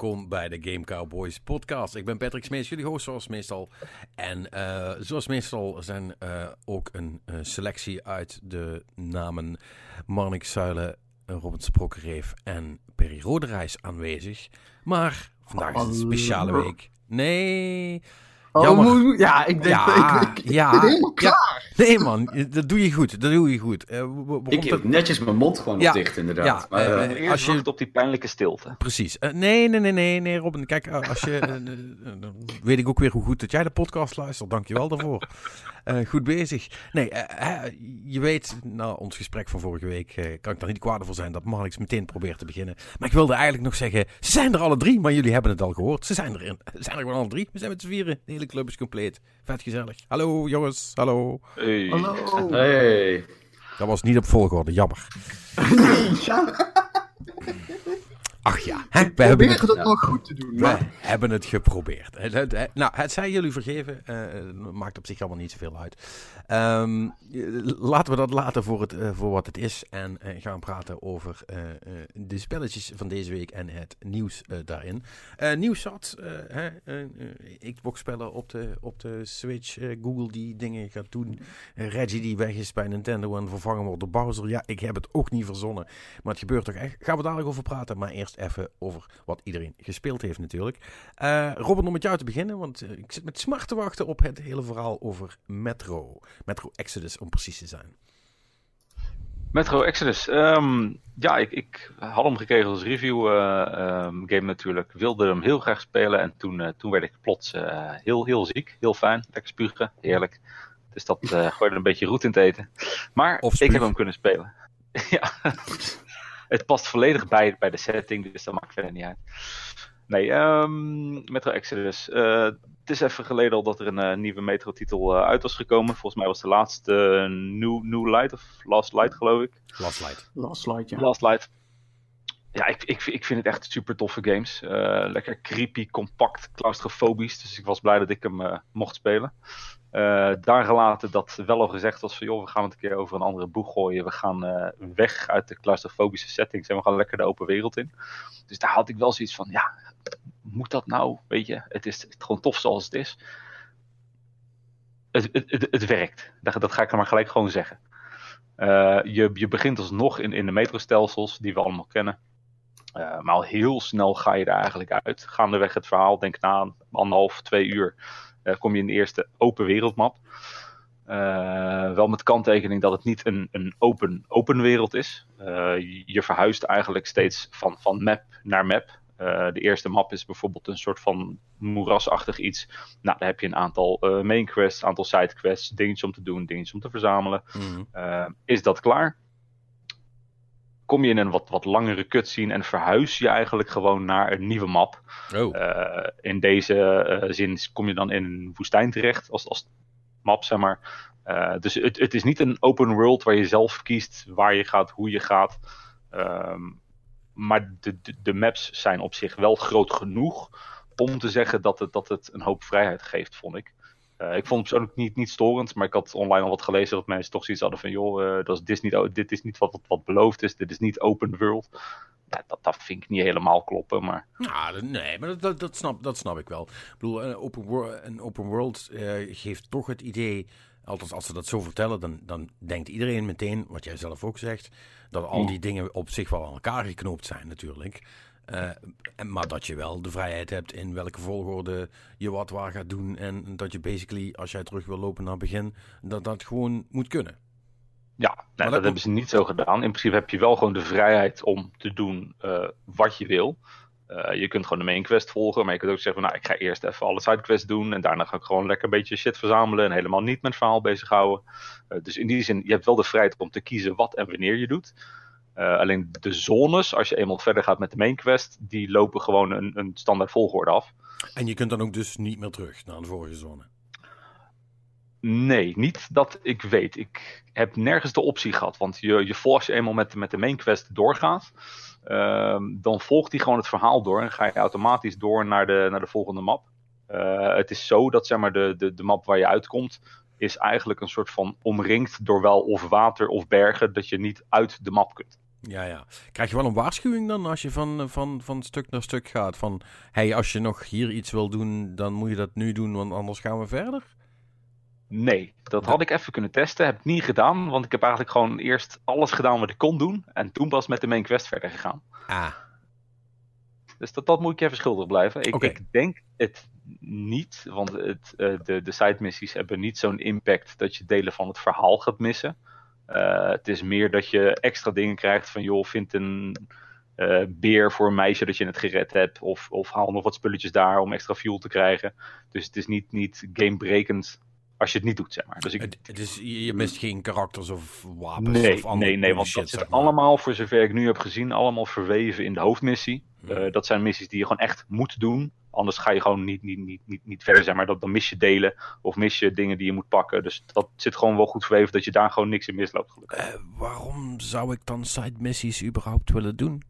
Welkom bij de Game Cowboys podcast. Ik ben Patrick Smees, jullie host zoals meestal. En uh, zoals meestal zijn uh, ook een uh, selectie uit de namen Marnik Zuilen, Robert Sprokkereef en Perry Roderijs aanwezig. Maar vandaag is een speciale week. Nee... Oh, ja, ik denk, Ja, ik, ik, ja, ik ben helemaal ja. klaar. Nee man, dat doe je goed. Dat doe je goed. Eh, Ik dat- heb netjes mijn mond gewoon Ja, dicht, inderdaad. ja, maar, Eerst als je- op die pijnlijke stilte. Precies. Eh, nee, nee, nee, nee, nee, Robin. Kijk, als je, dan weet ik ook weer hoe goed dat jij de podcast luistert. Dankjewel daarvoor. Eh, goed bezig. Nee, eh, je weet, na ons gesprek van vorige week, eh, kan ik daar niet kwaad voor zijn dat Marnix meteen probeert te beginnen. Maar ik wilde eigenlijk nog zeggen, ze zijn er alle drie, maar jullie hebben het al gehoord. Ze zijn er, in, ze zijn er gewoon alle drie. We zijn met z'n vieren. De hele club is compleet. Vet gezellig. Hallo jongens, hallo. Hey. Hallo. hey. Dat was niet op volgorde, jammer. Ja, Ach ja, hè, we hebben het nog goed te doen. we Maar hebben het geprobeerd. Nou, het zijn jullie vergeven. eh, maakt op zich allemaal niet zoveel uit. Ehm, laten we dat laten voor, het, eh, voor wat het is. En eh, gaan praten over eh, de spelletjes van deze week en het nieuws daarin. Nieuws zat. Xbox-spellen op de, op de Switch. Google die dingen gaat doen. Reggie die weg is bij Nintendo en vervangen wordt door Bowser. Ja, ik heb het ook niet verzonnen. Maar het gebeurt toch echt. Gaan we ook over praten. Maar eerst even over wat iedereen gespeeld heeft natuurlijk. Robin, om met jou te beginnen. Want ik zit met smart te wachten op het hele verhaal over Metro. Metro Exodus om precies te zijn. Metro Exodus. Ehm, ja, ik, ik had hem gekregen als review eh, ehm, game natuurlijk. Wilde hem heel graag spelen. En toen, eh, toen werd ik plots eh, heel, heel ziek. Heel fijn. Lekker spugen. Heerlijk. Dus dat gooide een beetje roet in het eten. Maar ik heb hem kunnen spelen. ja. Het past volledig bij, bij de setting. Dus dat maakt verder niet uit. Nee, ehm, Metro Exodus. Eh, het is even geleden al dat er een eh, nieuwe Metro-titel eh, uit was gekomen. Volgens mij was de laatste New, New Light of Last Light, geloof ik. Last Light. last slide, ja. Last Light. Ja, ik, ik, ik vind het echt super toffe games. Eh, lekker creepy, compact, claustrofobisch. Dus ik was blij dat ik hem mocht spelen. Eh, daar gelaten dat wel al gezegd was van... joh, we gaan het een keer over een andere boeg gooien. We gaan eh, weg uit de claustrofobische settings en we gaan lekker de open wereld in. Dus daar had ik wel zoiets van... ja, moet dat nou? Weet je, het is gewoon tof zoals het is. Het, het, het, werkt. Dat, dat ga ik er maar gelijk gewoon zeggen. Eh, je, je begint alsnog in, in de metrostelsels die we allemaal kennen. Eh, maar al heel snel ga je er eigenlijk uit. Gaandeweg het verhaal, denk na anderhalf, twee uur, eh, kom je in de eerste open wereldmap. Wel met kanttekening dat het niet een, een open, open wereld is. Je verhuist eigenlijk steeds van, van map naar map. Eh, de eerste map is bijvoorbeeld een soort van moerasachtig iets. Nou, daar heb je een aantal eh, main quests, een aantal side quests, dingetjes om te doen, dingetjes om te verzamelen. Mhm. Uh, is dat klaar? Kom je in een wat, wat langere cutscene en verhuis je eigenlijk gewoon naar een nieuwe map. Oh, in deze eh, zin kom je dan in een woestijn terecht als, als map, zeg maar. Dus het, het is niet een open world waar je zelf kiest waar je gaat, hoe je gaat. Um, maar de, de, maps zijn op zich wel groot genoeg om te zeggen dat het, dat het een hoop vrijheid geeft, vond ik. Uh, ik vond het persoonlijk niet, niet storend, maar ik had online al wat gelezen dat mensen toch zoiets hadden van: joh, uh, dat is, dit, is niet, dit is niet wat, wat, beloofd is, dit is niet open world. Dat, dat vind ik niet helemaal kloppen, maar... Nou, nee, maar dat, dat, snap, dat snap ik wel. Ik bedoel, een open, wor een open world uh, geeft toch het idee... Althans, als ze dat zo vertellen, dan, dan denkt iedereen meteen, wat jij zelf ook zegt... dat al die dingen op zich wel aan elkaar geknoopt zijn natuurlijk... Uh, maar dat je wel de vrijheid hebt in welke volgorde je wat waar gaat doen. En dat je basically, als jij terug wil lopen naar het begin, dat dat gewoon moet kunnen. Ja, dat, dat hebben ze niet zo gedaan. In principe heb je wel gewoon de vrijheid om te doen uh, wat je wil. Uh, je kunt gewoon de main quest volgen, maar je kunt ook zeggen: van, Nou, ik ga eerst even alle sidequests doen. En daarna ga ik gewoon lekker een beetje shit verzamelen. En helemaal niet met verhaal bezighouden. Uh, dus in die zin, je hebt wel de vrijheid om te kiezen wat en wanneer je doet. Uh, alleen de zones, als je eenmaal verder gaat met de main quest, die lopen gewoon een, een standaard volgorde af. En je kunt dan ook dus niet meer terug naar de vorige zone? Nee, niet dat ik weet. Ik heb nergens de optie gehad. Want je, je volgt je eenmaal met, met de main quest doorgaat, dan volgt hij gewoon het verhaal door en ga je automatisch door naar de, naar de volgende map. Uh, het is zo dat zeg maar, de, de, de map waar je uitkomt, is eigenlijk een soort van omringd door wel of water of bergen, dat je niet uit de map kunt. Ja, ja. Krijg je wel een waarschuwing dan als je van, van, van stuk naar stuk gaat? Van, hey, als je nog hier iets wil doen, dan moet je dat nu doen, want anders gaan we verder? Nee, dat had ik even kunnen testen. Heb ik niet gedaan, want ik heb eigenlijk gewoon eerst alles gedaan wat ik kon doen. En toen pas met de main quest verder gegaan. Ah, Dus dat, dat moet ik je even schuldig blijven. Ik denk het niet, want het, eh, de, de side missies hebben niet zo'n impact dat je delen van het verhaal gaat missen. Eh, het is meer dat je extra dingen krijgt van joh, vind een eh, beer voor een meisje dat je het gered hebt. Of, of haal nog wat spulletjes daar om extra fuel te krijgen. Dus het is niet, niet gamebrekend als je het niet doet, zeg maar. Dus ik, je mist geen karakters of wapens Nee, of andere nee, nee, want shit, dat zit maar. allemaal, voor zover ik nu heb gezien, allemaal verweven in de hoofdmissie. Hmm. Eh, dat zijn missies die je gewoon echt moet doen. Anders ga je gewoon niet, niet, niet, niet, niet verder, zeg maar. Dat, dan mis je delen of mis je dingen die je moet pakken. Dus dat zit gewoon wel goed verweven dat je daar gewoon niks in misloopt, gelukkig. Eh, waarom zou ik dan side missies überhaupt willen doen?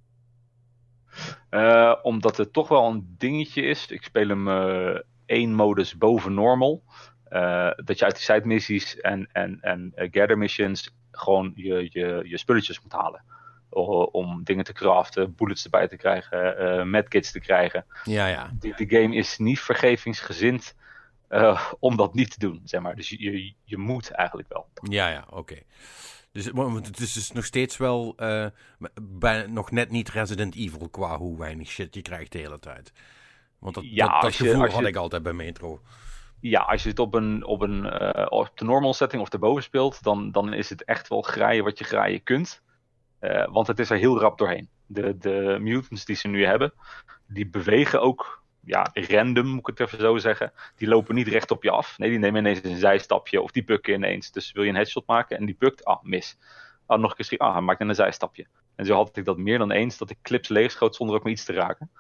Eh, omdat het toch wel een dingetje is. Ik speel hem één modus boven normal. Eh, dat je uit die side missies en, en, en eh, gather missions gewoon je, je, je spulletjes moet halen. O- om dingen te craften, bullets erbij te krijgen, eh medkits te krijgen. Ja, ja. De, de game is niet vergevingsgezind om dat niet te doen, zeg maar. Dus je, je, moet eigenlijk wel. Ja, ja, oké. Dus het is dus nog steeds wel bij, nog net niet Resident Evil qua hoe weinig shit je krijgt de hele tijd. Want dat, Ja, dat, dat als je- gevoel je- had ik altijd bij Metro. Ja, als je het op, een, op, een, eh, op de normal setting of erboven speelt, dan, dan is het echt wel graaien wat je graaien kunt. Eh, want het is er heel rap doorheen. De, de mutants die ze nu hebben, die bewegen ook ja, random, moet ik het even zo zeggen. Die lopen niet recht op je af. Nee, die nemen ineens een zijstapje of die bukken ineens. Dus wil je een headshot maken en die bukt, ah, mis. Ah, nog een keer schieten, ah, hij maakt een zijstapje. En zo had ik dat meer dan eens, dat ik clips leegschoot zonder ook maar iets te raken.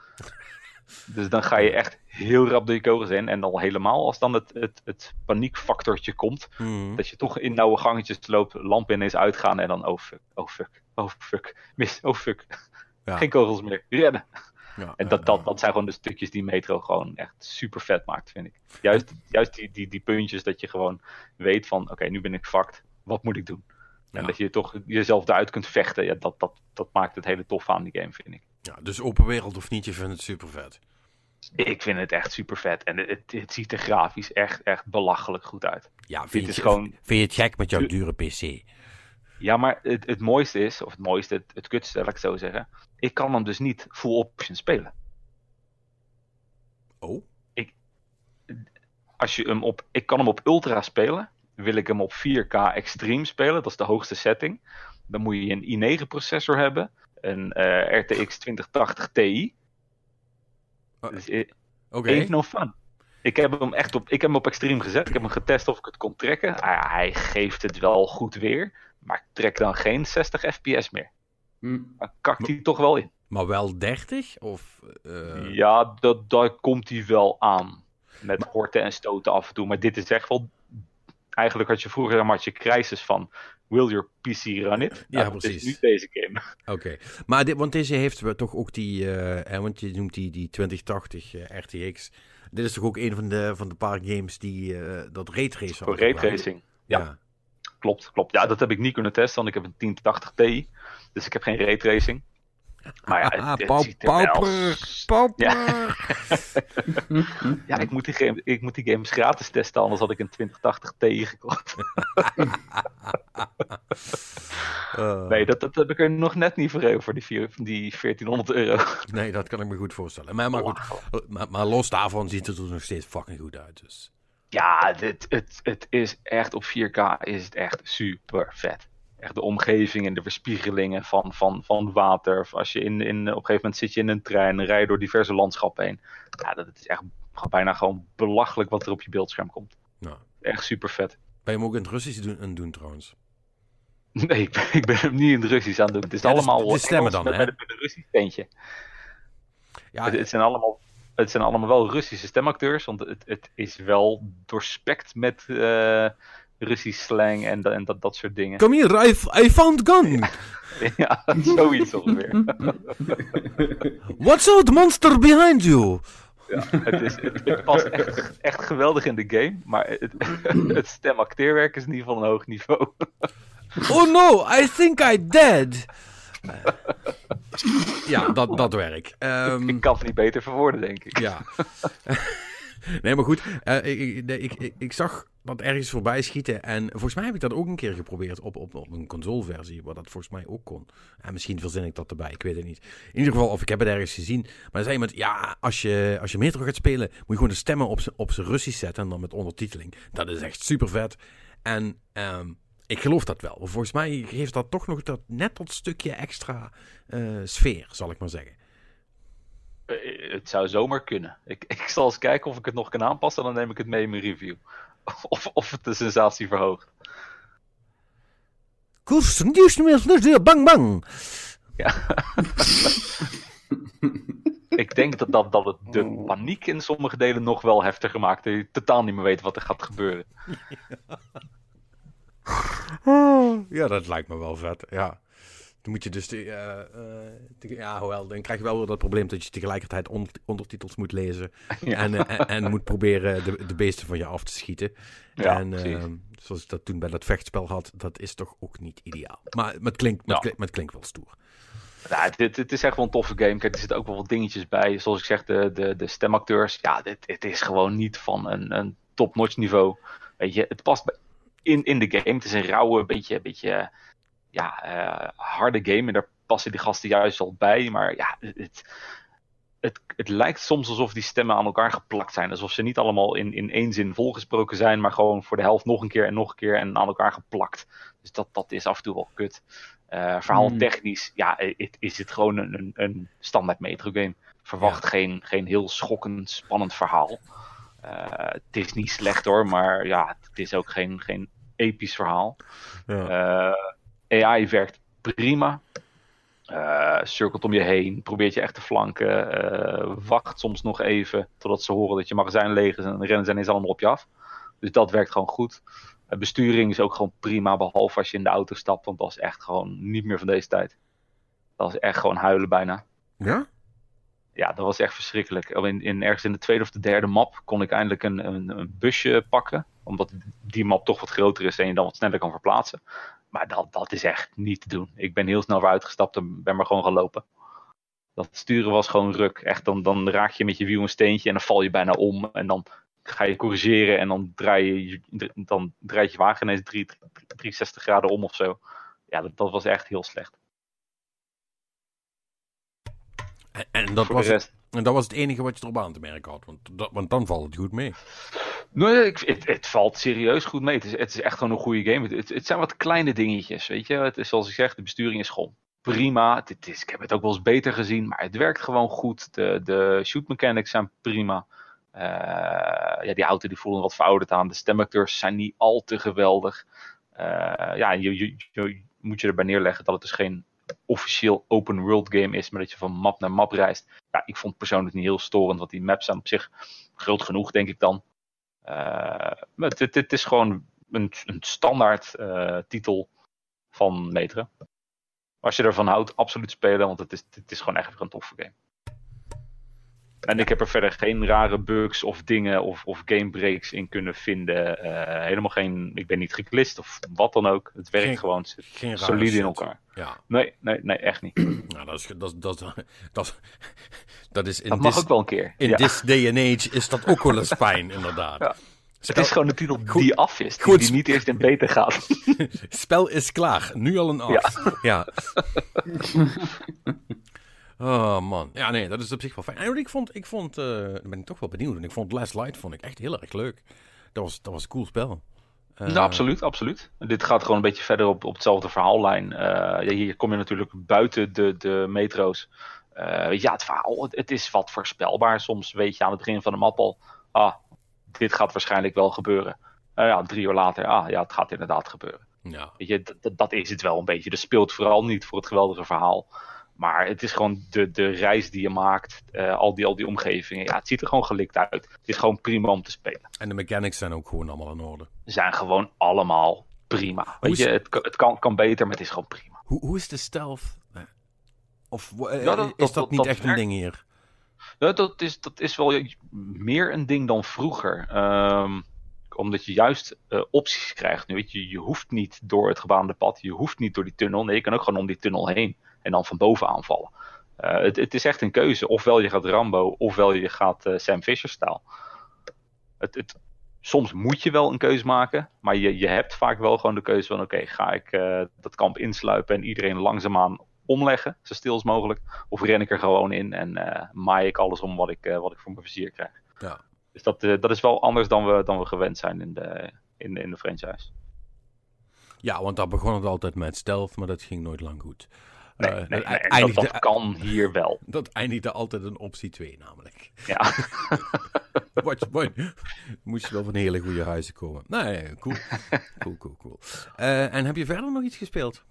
Dus dan ga je echt heel rap door je kogels in. En al helemaal als dan het, het, het paniekfactortje komt. Mhm. Dat je toch in nauwe gangetjes loopt, lampen ineens uitgaan. En dan, oh fuck, oh fuck, oh fuck, mis, oh fuck. Ja. Geen kogels meer, rennen. Ja, En dat, dat, dat zijn gewoon de stukjes die Metro gewoon echt super vet maakt, vind ik. Juist, juist die, die, die puntjes dat je gewoon weet van, oké, nu ben ik fucked. Wat moet ik doen? En Ja. dat je toch jezelf eruit kunt vechten. Ja, dat, dat, dat maakt het hele tof aan die game, vind ik. Ja, dus open wereld of niet, je vindt het super vet. Ik vind het echt super vet. En het, het, ziet er grafisch echt, echt belachelijk goed uit. Ja, vind, Dit je, is gewoon- vind je het gek met jouw Du- dure PC? Ja, maar het, het mooiste is, of het mooiste, het, het kutste, laat ik het zo zeggen. Ik kan hem dus niet full option spelen. Oh? Als je hem op, ik kan hem op ultra spelen. Wil ik hem op 4K extreme spelen, dat is de hoogste setting. Dan moet je een i9 processor hebben. Een eh, RTX 2080 Ti. Oh, Dus, eh, Oké. ain't no fun. Ik heb hem echt op, ik heb hem op extreem gezet. Ik heb hem getest of ik het kon trekken. Ah hij geeft het wel goed weer. Maar ik trek dan geen 60 fps meer. Hm. Dan kakt hij toch wel in. Maar wel 30? Of, eh, Ja, dat, daar komt hij wel aan. Met horten en stoten af en toe. Maar dit is echt wel. Eigenlijk had je vroeger zeg maar, had je crisis van. Will your PC run it? Ja, dat precies. is nu deze game. Oké. Maar dit, want deze heeft we toch ook die, eh, want je noemt die, die 2080 eh, RTX. Dit is toch ook een van de, van de paar games die eh, dat raytracen Voor raytracing. Ja. Ja. Klopt, klopt. Ja, dat heb ik niet kunnen testen, want ik heb een 1080 Ti. Dus ik heb geen raytracing. Maar ja, het, het pau- ziet wel pauper, pauper. Ja. Ja, ik moet, die game, ik moet die games gratis testen, anders had ik een 2080 Ti gekocht. Eh, Nee, dat, dat heb ik er nog net niet voor over, voor die, vier, die 1400 euro. nee, dat kan ik me goed voorstellen. Maar, maar, goed, maar, maar los daarvan ziet het er nog steeds fucking goed uit. Dus. Ja, dit, het, het is echt op 4K is het echt super vet. Echt de omgeving en de verspiegelingen van, van, van water. Of Als je in, in, op een gegeven moment zit je in een trein en rij je door diverse landschappen heen. Ja, dat is echt bijna gewoon belachelijk wat er op je beeldscherm komt. Nou, Echt super vet. ben je hem ook in het Russisch doen, aan doen trouwens? Nee, ik ben, ik ben hem niet in het Russisch aan het doen. Het is Ja, allemaal de stemmen Engels dan, hè? met een Russisch tentje. Ja, Het, het, zijn allemaal, het zijn allemaal wel Russische stemacteurs, want het, het is wel doorspekt met eh Russisch slang en, en dat, dat soort dingen. Come here, I, I found gun. ja, zoiets ongeveer. What's out monster behind you? Ja, het, is, het, het past echt, echt geweldig in de game, maar het, het stemacteerwerk is in ieder geval een hoog niveau. Oh no, I think I dead. ja, dat, dat werk. Ehm, Ik kan het niet beter verwoorden, denk ik. ja. nee, maar goed. eh, ik, ik, ik, zag dat ergens voorbij schieten. En volgens mij heb ik dat ook een keer geprobeerd op, op, op een consoleversie. Waar dat volgens mij ook kon. En misschien verzin ik dat erbij. Ik weet het niet. In ieder geval, of ik heb het ergens gezien. Maar er zei iemand, ja, als je, als je Metro gaat spelen... moet je gewoon de stemmen op z'n- op zijn Russisch zetten. En dan met ondertiteling. Dat is echt super vet. En ehm, ik geloof dat wel. Volgens mij geeft dat toch nog dat, net dat stukje extra eh, sfeer, zal ik maar zeggen. Eh, Het zou zomaar kunnen. Ik, ik zal eens kijken of ik het nog kan aanpassen. Dan neem ik het mee in mijn review. Of, of het de sensatie verhoogt. Koers, bang bang. Ik denk dat, dat, dat het de paniek in sommige delen nog wel heftiger maakt. Dat je totaal niet meer weet wat er gaat gebeuren. Ja, dat lijkt me wel vet. Ja. Dan moet je dus. De, eh, te- ja, hoewel, dan krijg je wel weer dat probleem dat je tegelijkertijd onder- ondertitels moet lezen. Ja. En, eh, en, en moet proberen de, de beesten van je af te schieten. Ja, en zoals ik dat toen bij dat vechtspel had, dat is toch ook niet ideaal. Maar, het, klinkt, Ja. het klinkt wel stoer. Ja, het, het, het is echt wel een toffe game. Kijk, er zitten ook wel wat dingetjes bij. Zoals ik zeg, de, de, de stemacteurs. Ja, dit, het is gewoon niet van een, een top-notch niveau. Weet je, het past in, in de game. Het is een rauwe, beetje, beetje ja, eh, harde game. En daar passen die gasten juist wel bij. Maar ja, het, het, het lijkt soms alsof die stemmen aan elkaar geplakt zijn. Alsof ze niet allemaal in, in één zin volgesproken zijn. Maar gewoon voor de helft nog een keer en nog een keer en aan elkaar geplakt. Dus dat, dat is af en toe wel kut. Eh verhaaltechnisch, ja, het, is het gewoon een, een, een standaard metro game. Verwacht geen, geen heel schokkend, spannend verhaal. Eh, het is niet slecht hoor, maar ja, het is ook geen, geen episch verhaal. Ja. AI werkt prima. Eh cirkelt om je heen, probeert je echt te flanken. eh, wacht soms nog even totdat ze horen dat je magazijn leeg is en rennen ze ineens allemaal op je af. Dus dat werkt gewoon goed. Eh, besturing is ook gewoon prima, behalve als je in de auto stapt, want dat is echt gewoon niet meer van deze tijd. Dat is echt gewoon huilen bijna. ja? Ja, dat was echt verschrikkelijk. In, in, ergens in de tweede of de derde map kon ik eindelijk een, een, een busje pakken. Omdat die map toch wat groter is en je dan wat sneller kan verplaatsen. Maar dat, dat is echt niet te doen. Ik ben heel snel weer uitgestapt en ben maar gewoon gelopen. Dat sturen was gewoon ruk. Echt, dan, dan raak je met je wiel een steentje en dan val je bijna om. En dan ga je corrigeren en dan draai je, dan draait je wagen ineens 3, 360 graden om of zo. Ja, dat, dat was echt heel slecht. En, en, dat was rest, en dat was het enige wat je erop aan te merken had. Want, dat, want dan valt het goed mee. Nee, ik, het, valt serieus goed mee. Het is, het is echt gewoon een goede game. Het, het zijn wat kleine dingetjes, weet je. Het is zoals ik zeg, de besturing is gewoon prima. Het is, ik heb het ook wel eens beter gezien, maar het werkt gewoon goed. De, de shoot mechanics zijn prima. Eh, ja, die auto die voelen wat verouderd aan. De stemacteurs zijn niet al te geweldig. Eh, ja, je, je, je moet je erbij neerleggen dat het dus geen officieel open world game is, maar dat je van map naar map reist. Ja, ik vond het persoonlijk niet heel storend, want die maps zijn op zich groot genoeg, denk ik dan. Uh, maar het, het, is gewoon een, een standaard uh, titel van Metro. Als je ervan houdt, absoluut spelen, want het is, het is gewoon echt een toffe game. En ik heb er verder geen rare bugs of dingen of, of gamebreaks in kunnen vinden. Uh, helemaal geen, ik ben niet geklist of wat dan ook. Het werkt Geen- gewoon Geen solide in elkaar. Ja, Nee, nee, nee, echt niet. nou, dat is, dat, dat, dat, is- dat is in Dat mag this, ook wel een keer. in Ja. this day and age is dat ook wel eens fijn, inderdaad. Ja. Het is gewoon een titel Goed- die af is. Die, goed. die niet eerst in beta gaat. spel is klaar, nu al een af. Ja. Oh man, ja nee, dat is op zich wel fijn. En ik vond, ik vond, eh, ben ik toch wel benieuwd. En ik vond Last Light vond ik echt heel erg leuk. Dat was, dat was een cool spel. Eh, Ja, absoluut, absoluut. Dit gaat gewoon een beetje verder op, op hetzelfde verhaallijn. Eh, ja, hier kom je natuurlijk buiten de, de metro's. Eh, ja, het verhaal, het, het is wat voorspelbaar. Soms weet je aan het begin van de map al, ah, dit gaat waarschijnlijk wel gebeuren. Eh, ja, drie uur later, ah ja, het gaat inderdaad gebeuren. Ja, Weet je, dat, dat is het wel een beetje. Dus speelt vooral niet voor het geweldige verhaal. Maar het is gewoon de, de reis die je maakt, eh, al, die, al die omgevingen. Ja, het ziet er gewoon gelikt uit. Het is gewoon prima om te spelen. en de mechanics zijn ook gewoon allemaal in orde. zijn gewoon allemaal prima. Weet is- je, het, kan- het kan, kan beter, maar het is gewoon prima. Hoe, hoe is de stealth? Eh, Of eh, Ja, dat- is dat- niet dat echt een ding hier? Ja, dat, is, dat is wel meer een ding dan vroeger. Ehm, omdat je juist opties krijgt. Nu, weet je, je hoeft niet door het gebaande pad, je hoeft niet door die tunnel. Nee, je kan ook gewoon om die tunnel heen. En dan van boven aanvallen. Eh, het, het is echt een keuze. Ofwel je gaat Rambo, ofwel je gaat eh, Sam Fisher-stijl. Het, het, soms moet je wel een keuze maken, maar je, je hebt vaak wel gewoon de keuze van: oké, ga ik eh, dat kamp insluipen en iedereen langzaamaan omleggen, zo stil als mogelijk, of ren ik er gewoon in en maai ik alles om wat ik, wat ik voor mijn vizier krijg. Ja. Dus dat, dat is wel anders dan we, dan we gewend zijn in de, in, in de franchise. Ja, want daar begon het altijd met stealth, maar dat ging nooit lang goed. Nee, Eh, nee, dat nee, en dat, eindigde, dat kan hier wel. dat eindigde altijd een optie 2 namelijk. Ja. Wat. Moest je wel van hele goede huizen komen. Nee, cool. Cool, cool, cool. Eh, en heb je verder nog iets gespeeld?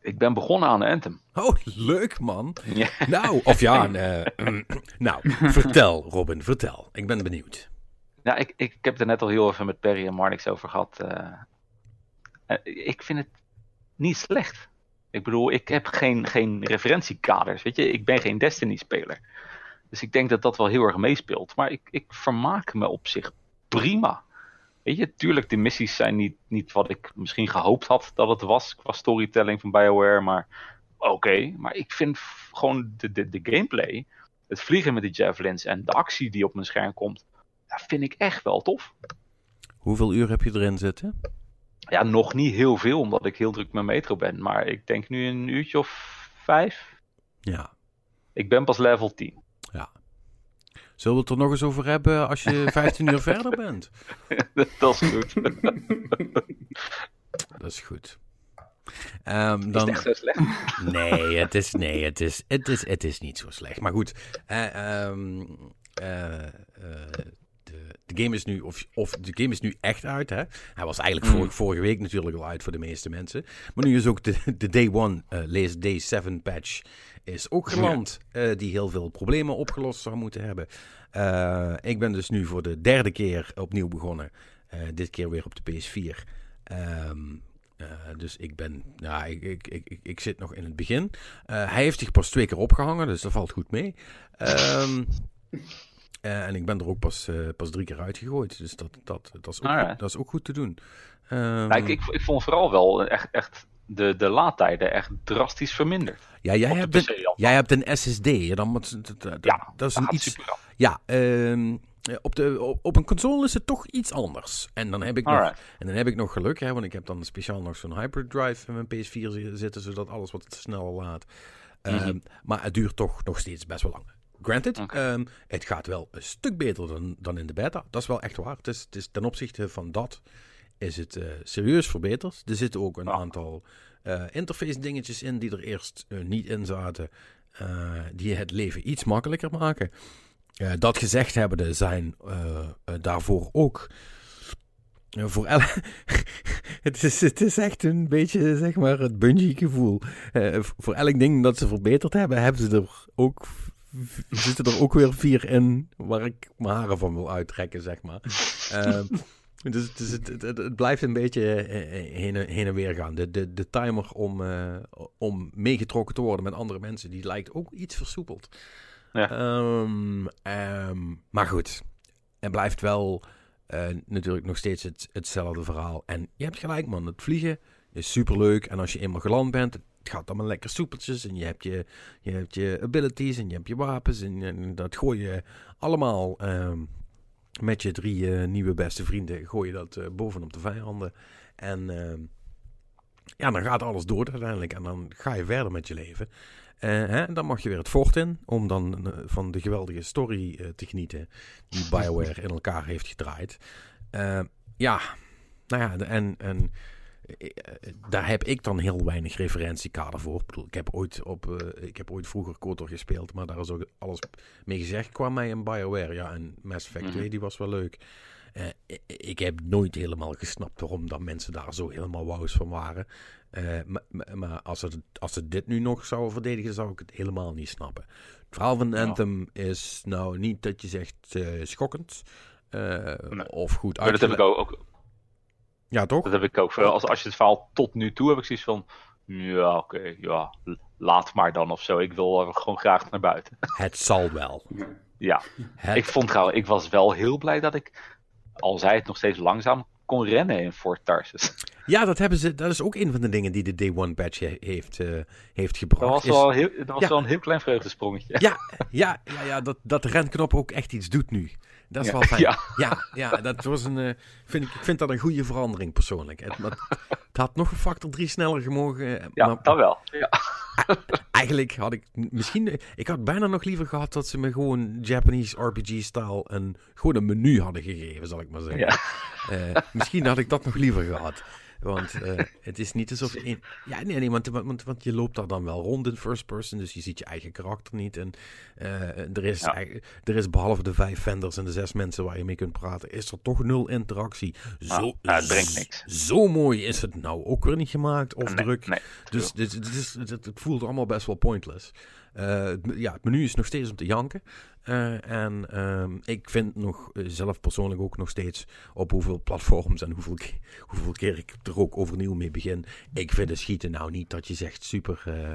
ik ben begonnen aan Anthem. Oh, leuk man. Ja. Nou, of ja, eh, nou, vertel Robin, vertel. Ik ben benieuwd. Ja, ik, ik, ik heb het er net al heel even met Perry en Marnix over gehad. eh. Eh, ik vind het niet slecht. Ik bedoel, ik heb geen, geen referentiekaders. Weet je, ik ben geen Destiny-speler. Dus ik denk dat dat wel heel erg meespeelt. Maar ik, ik vermaak me op zich prima. Weet je, tuurlijk, de missies zijn niet, niet wat ik misschien gehoopt had dat het was qua storytelling van BioWare. Maar oké, maar ik vind gewoon de, de, de gameplay, het vliegen met die javelins en de actie die op mijn scherm komt, dat vind ik echt wel tof. Hoeveel uur heb je erin zitten? Ja, nog niet heel veel, omdat ik heel druk met metro ben. Maar ik denk nu een uurtje of vijf. Ja. Ik ben pas level 10. Zullen we het er nog eens over hebben als je 15 uur verder bent? dat is goed. Dat is goed. Ehm, Is dan... het echt zo slecht? Nee, het is, nee het, is, het, is, het is niet zo slecht. Maar goed, eh, ehm, eh, eh, de, de, game is nu, of, of de game is nu echt uit. Hè? Hij was eigenlijk Mm. vor- vorige week natuurlijk al uit voor de meeste mensen. Maar nu is ook de, de Day 1, eh lees Day 7 patch, is ook geland. eh, die heel veel problemen opgelost zou moeten hebben. Eh, ik ben dus nu voor de derde keer opnieuw begonnen. Dit keer weer op de PS4. Ehm, eh, dus ik ben, nou, ik, ik, ik, ik, zit nog in het begin. Hij heeft zich pas twee keer opgehangen, dus dat valt goed mee. Ehm, eh, en ik ben er ook pas, eh, pas drie keer uitgegooid, dus dat, dat, dat, is, ook goed, dat is ook goed te doen. Ehm, Nou, ik, ik, ik vond vooral wel echt, echt de, de laadtijden echt drastisch verminderd. ja, jij, hebt een, jij hebt een SSD, dan moet, dat, dat, Ja, dat is een iets... Ja, ehm, op, de, op, op een console is het toch iets anders. En dan heb ik nog. En dan heb ik nog geluk, hè, want ik heb dan speciaal nog zo'n hyperdrive in mijn PS4 zi- zitten, zodat alles wat sneller laat. Ehm, Mhm. Maar het duurt toch nog steeds best wel lang. Granted, ehm, het gaat wel een stuk beter dan, dan in de beta. Dat is wel echt waar. Het is, het is ten opzichte van dat is het eh, serieus verbeterd. Er zitten ook een Ja. aantal eh, interface dingetjes in die er eerst eh, niet in zaten. die het leven iets makkelijker maken. Dat gezegd hebbende zijn daarvoor ook voor el- het, is, het is echt een beetje, zeg maar, het Bungie-gevoel. Eh, v- voor elk ding dat ze verbeterd hebben, hebben ze er ook, zitten er ook weer vier in waar ik mijn haren van wil uittrekken, zeg maar. Ehm, dus dus het, het, het, het blijft een beetje eh, heen, en- heen en weer gaan. De, de, de timer om, eh, om meegetrokken te worden met andere mensen, die lijkt ook iets versoepeld. Ja. Ehm, ehm, maar goed, het blijft wel eh, natuurlijk nog steeds het, hetzelfde verhaal. En je hebt gelijk, man. Het vliegen is superleuk. En als je eenmaal geland bent, het gaat allemaal lekker soepeltjes. En je hebt je, je, hebt je abilities en je hebt je wapens. En, dat gooi je allemaal ehm, met je drie eh, nieuwe beste vrienden. Gooi je dat eh, bovenop de vijanden. En ehm, ja, dan gaat alles door uiteindelijk. En dan ga je verder met je leven. Eh, hè, dan mag je weer het fort in. Om dan van de geweldige story te genieten. Die Bioware in elkaar heeft gedraaid. Ja, nou ja, en, en daar heb ik dan heel weinig referentiekader voor. Ik, bedoel, ik, heb, ooit op, eh, ik heb ooit vroeger KOTOR gespeeld, maar daar is ook alles mee gezegd qua mij en Bioware. Ja, en Mass Effect Mhm. 2, die was wel leuk. Eh, ik, heb nooit helemaal gesnapt waarom dat mensen daar zo helemaal wauws van waren. Eh, maar, maar- als ze, als ze dit nu nog zouden verdedigen, zou ik het helemaal niet snappen. Het verhaal van Ja. Anthem is nou niet dat je zegt eh, schokkend eh, Nee. of goed Maar dat heb ik ook, Ja, toch? dat heb ik ook. Als, als je het verhaal tot nu toe heb ik zoiets van. Ja, oké, ja, laat maar dan of zo. Ik wil gewoon graag naar buiten. Het zal wel. Ja, Het, ik vond trouwens, ik was wel heel blij dat ik, al zij het nog steeds langzaam, kon rennen in Fort Tarsus. Ja, dat, hebben ze, dat is ook een van de dingen die de Day One badge he- heeft, eh, heeft Dat gebracht. was, is- wel, heel, dat was Ja. wel een heel klein vreugdesprongetje. Ja, ja, ja, ja dat, dat de renknop ook echt iets doet nu. Dat is Ja. wel fijn. Ja. Ja, ja, dat was een, eh, vind ik, ik vind dat een goede verandering persoonlijk. Het, het, het had nog een factor 3 sneller gemogen. eh, Ja, maar dat wel. Ja. eigenlijk had ik misschien... Ik had bijna nog liever gehad dat ze me gewoon Japanese RPG-style een, gewoon een menu hadden gegeven, zal ik maar zeggen. Eh, misschien had ik dat nog liever gehad. Want eh, het is niet alsof... Een... Ja, nee, nee, want, want, want je loopt daar dan wel rond in first person, dus je ziet je eigen karakter niet. En eh, er, is, Ja. er is behalve de vijf vendors en de zes mensen waar je mee kunt praten, is er toch nul interactie. Zo, Ah, ja, het brengt niks. Zo mooi is het nou ook weer niet gemaakt of Nee, druk. nee. Dus dit, het, het voelt allemaal best wel pointless. Eh, ja, het menu is nog steeds om te janken. Eh, en ehm, ik vind nog eh, zelf persoonlijk ook nog steeds op hoeveel platforms en hoeveel, hoeveel keer ik er ook overnieuw mee begin. Ik vind de schieten nou niet dat je zegt super eh,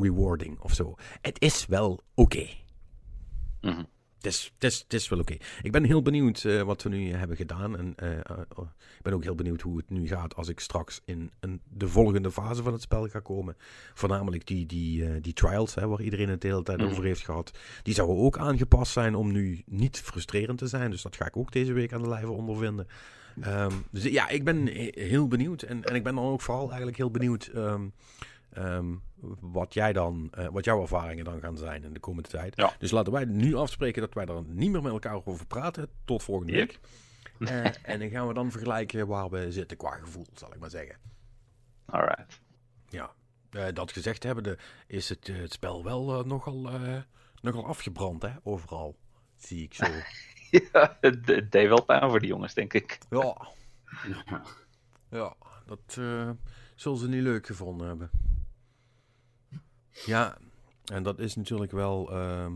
rewarding of zo. Het is wel oké. Mhm. Het is, het, is, wel oké. Ik ben heel benieuwd eh, wat we nu hebben gedaan. En eh, eh, oh, ik ben ook heel benieuwd hoe het nu gaat als ik straks in een, de volgende fase van het spel ga komen. Voornamelijk die, die, eh, die trials, hè, waar iedereen het de hele tijd Mhm. over heeft gehad. Die zouden ook aangepast zijn om nu niet frustrerend te zijn. Dus dat ga ik ook deze week aan de lijve ondervinden. Ehm, dus ja, ik ben he- heel benieuwd. En, en ik ben dan ook vooral eigenlijk heel benieuwd ehm, ehm, wat, jij dan, eh, wat jouw ervaringen dan gaan zijn in de komende tijd. Ja. Dus laten wij nu afspreken dat wij er niet meer met elkaar over praten. Tot volgende Yep. week. Eh, en dan gaan we dan vergelijken waar we zitten qua gevoel, zal ik maar zeggen. Alright. Ja, Eh, dat gezegd hebbende is het, het spel wel nogal, nogal afgebrand, hè, overal. Zie ik zo. Ja, het, het deed wel pijn voor die jongens, denk ik. ja, Ja. dat zullen ze niet leuk gevonden hebben. Ja, en dat is natuurlijk wel ehm,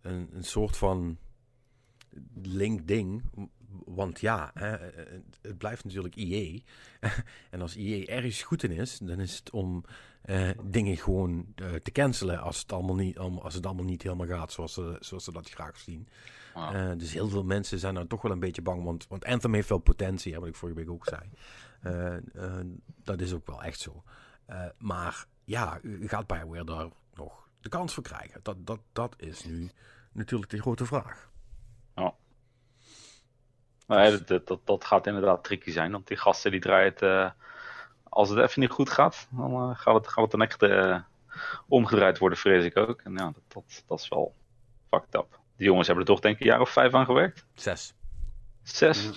een, een soort van link-ding. Want ja, hè, eh, het blijft natuurlijk EA. en als EA ergens goed in is, dan is het om eh, dingen gewoon eh, te cancelen als het, allemaal niet, als het allemaal niet helemaal gaat zoals ze, zoals ze dat graag zien. Ah. Eh, dus heel veel mensen zijn nou toch wel een beetje bang, want, want Anthem heeft wel potentie, hè, wat ik vorige week ook zei. Eh, eh, dat is ook wel echt zo. Eh, maar ja, u gaat Bioware daar nog de kans voor krijgen? Dat, dat, dat is nu natuurlijk de grote vraag. Ja, dat, dat, dat, dat gaat inderdaad tricky zijn, want die gasten die draaien het... eh, als het even niet goed gaat, dan eh, gaat, het, gaat het een echt eh, omgedraaid worden, vrees ik ook. En ja, dat, dat, dat is wel fucked up. Die jongens hebben er toch denk ik een jaar of vijf aan gewerkt? Zes. Zes?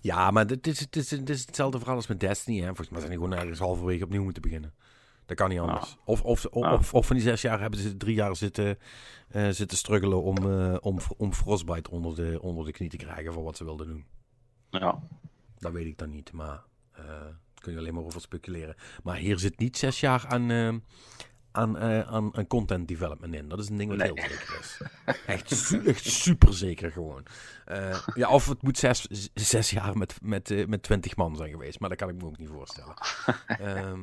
Ja. Maar dit is, dit, is, dit is hetzelfde verhaal als met Destiny. Hè? Volgens mij zijn die gewoon ergens halverwege opnieuw moeten beginnen. Dat kan niet anders. Of, of, of, Ah. of, of van die zes jaar hebben ze drie jaar zitten, eh, zitten struggelen om, eh, om, om Frostbite onder de, onder de knie te krijgen voor wat ze wilden doen. Ja. Dat weet ik dan niet, maar eh daar kun je alleen maar over speculeren. Maar hier zit niet zes jaar aan, aan, aan, aan content development in. Dat is een ding wat Nee. heel zeker is. Echt, echt super zeker gewoon. Ja, of het moet zes, zes jaar met, met, met twintig man zijn geweest, maar dat kan ik me ook niet voorstellen. Ehm,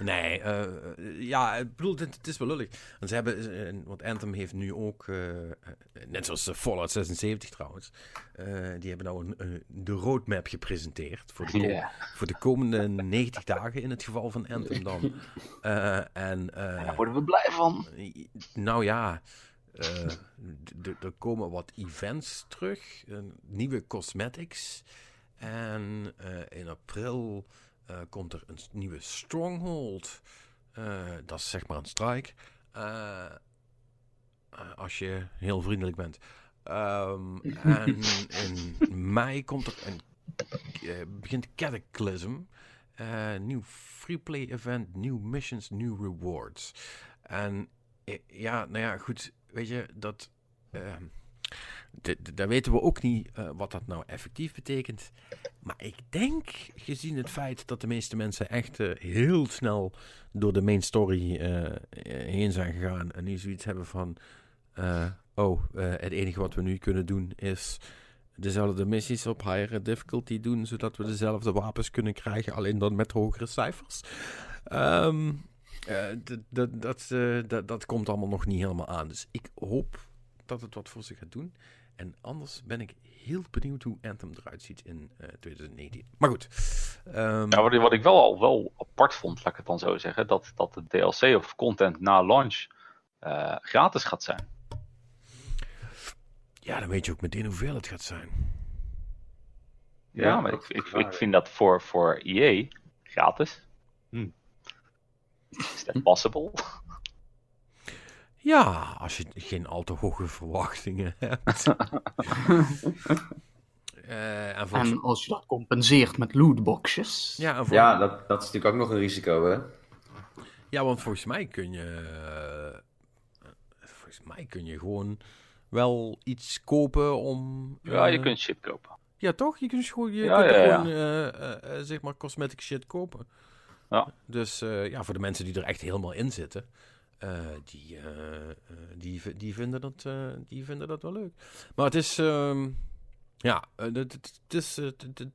nee, eh, ja, ik bedoel, het, is wel lullig. Want, ze hebben, eh, want Anthem heeft nu ook, eh, eh, net zoals eh, Fallout 76 trouwens, eh, die hebben nou een, een- de roadmap gepresenteerd voor de, voor de komende 90 dagen in het geval van Anthem dan. Eh, en, eh, Daar worden we blij van. nou ja, eh, er komen wat events terug, eh, nieuwe cosmetics. En eh, in april eh, komt er een nieuwe Stronghold. Eh, dat is zeg maar een strike. Eh, als je heel vriendelijk bent. Ehm, en in mei komt er een, begint Cataclysm. Nieuw free-play event, nieuw missions, nieuw rewards. En ja, nou ja, goed, weet je, dat... ehm, daar weten we ook niet eh, wat dat nou effectief betekent. Maar ik denk, gezien het feit dat de meeste mensen echt eh, heel snel door de main story eh, heen zijn gegaan en nu zoiets hebben van... oh, het enige wat we nu kunnen doen is dezelfde missies op higher difficulty doen, zodat we dezelfde wapens kunnen krijgen, alleen dan met hogere cijfers. Ehm, eh, eh, dat komt allemaal nog niet helemaal aan. Dus ik hoop dat het wat voor ze gaat doen. En anders ben ik heel benieuwd hoe Anthem eruit ziet in eh, 2019. Maar goed. ehm, Ja, wat, wat ik wel al wel apart vond, laat ik het dan zo zeggen, dat, dat de DLC of content na launch eh, gratis gaat zijn. ja, dan weet je ook meteen hoeveel het gaat zijn. Ja, Ja, maar ik, ik, ik vind dat voor, voor EA gratis. Hm. Is that possible? Ja, als je geen al te hoge verwachtingen hebt. Eh, en volgens- En als je dat compenseert met lootboxjes. ja, Ja, dat, dat is natuurlijk ook nog een risico, hè? ja, want volgens mij kun je. eh, volgens mij kun je gewoon wel iets kopen om. Ja, je eh, kunt shit kopen. Ja, toch? Je kunt gewoon, je Ja, kunt ja, ja. gewoon zeg maar cosmetic shit kopen. Ja. Dus eh, ja, voor de mensen die er echt helemaal in zitten, eh, die, eh, eh, die, die, vinden dat, die vinden dat wel leuk. Maar het is, ehm, ja, het- is, het-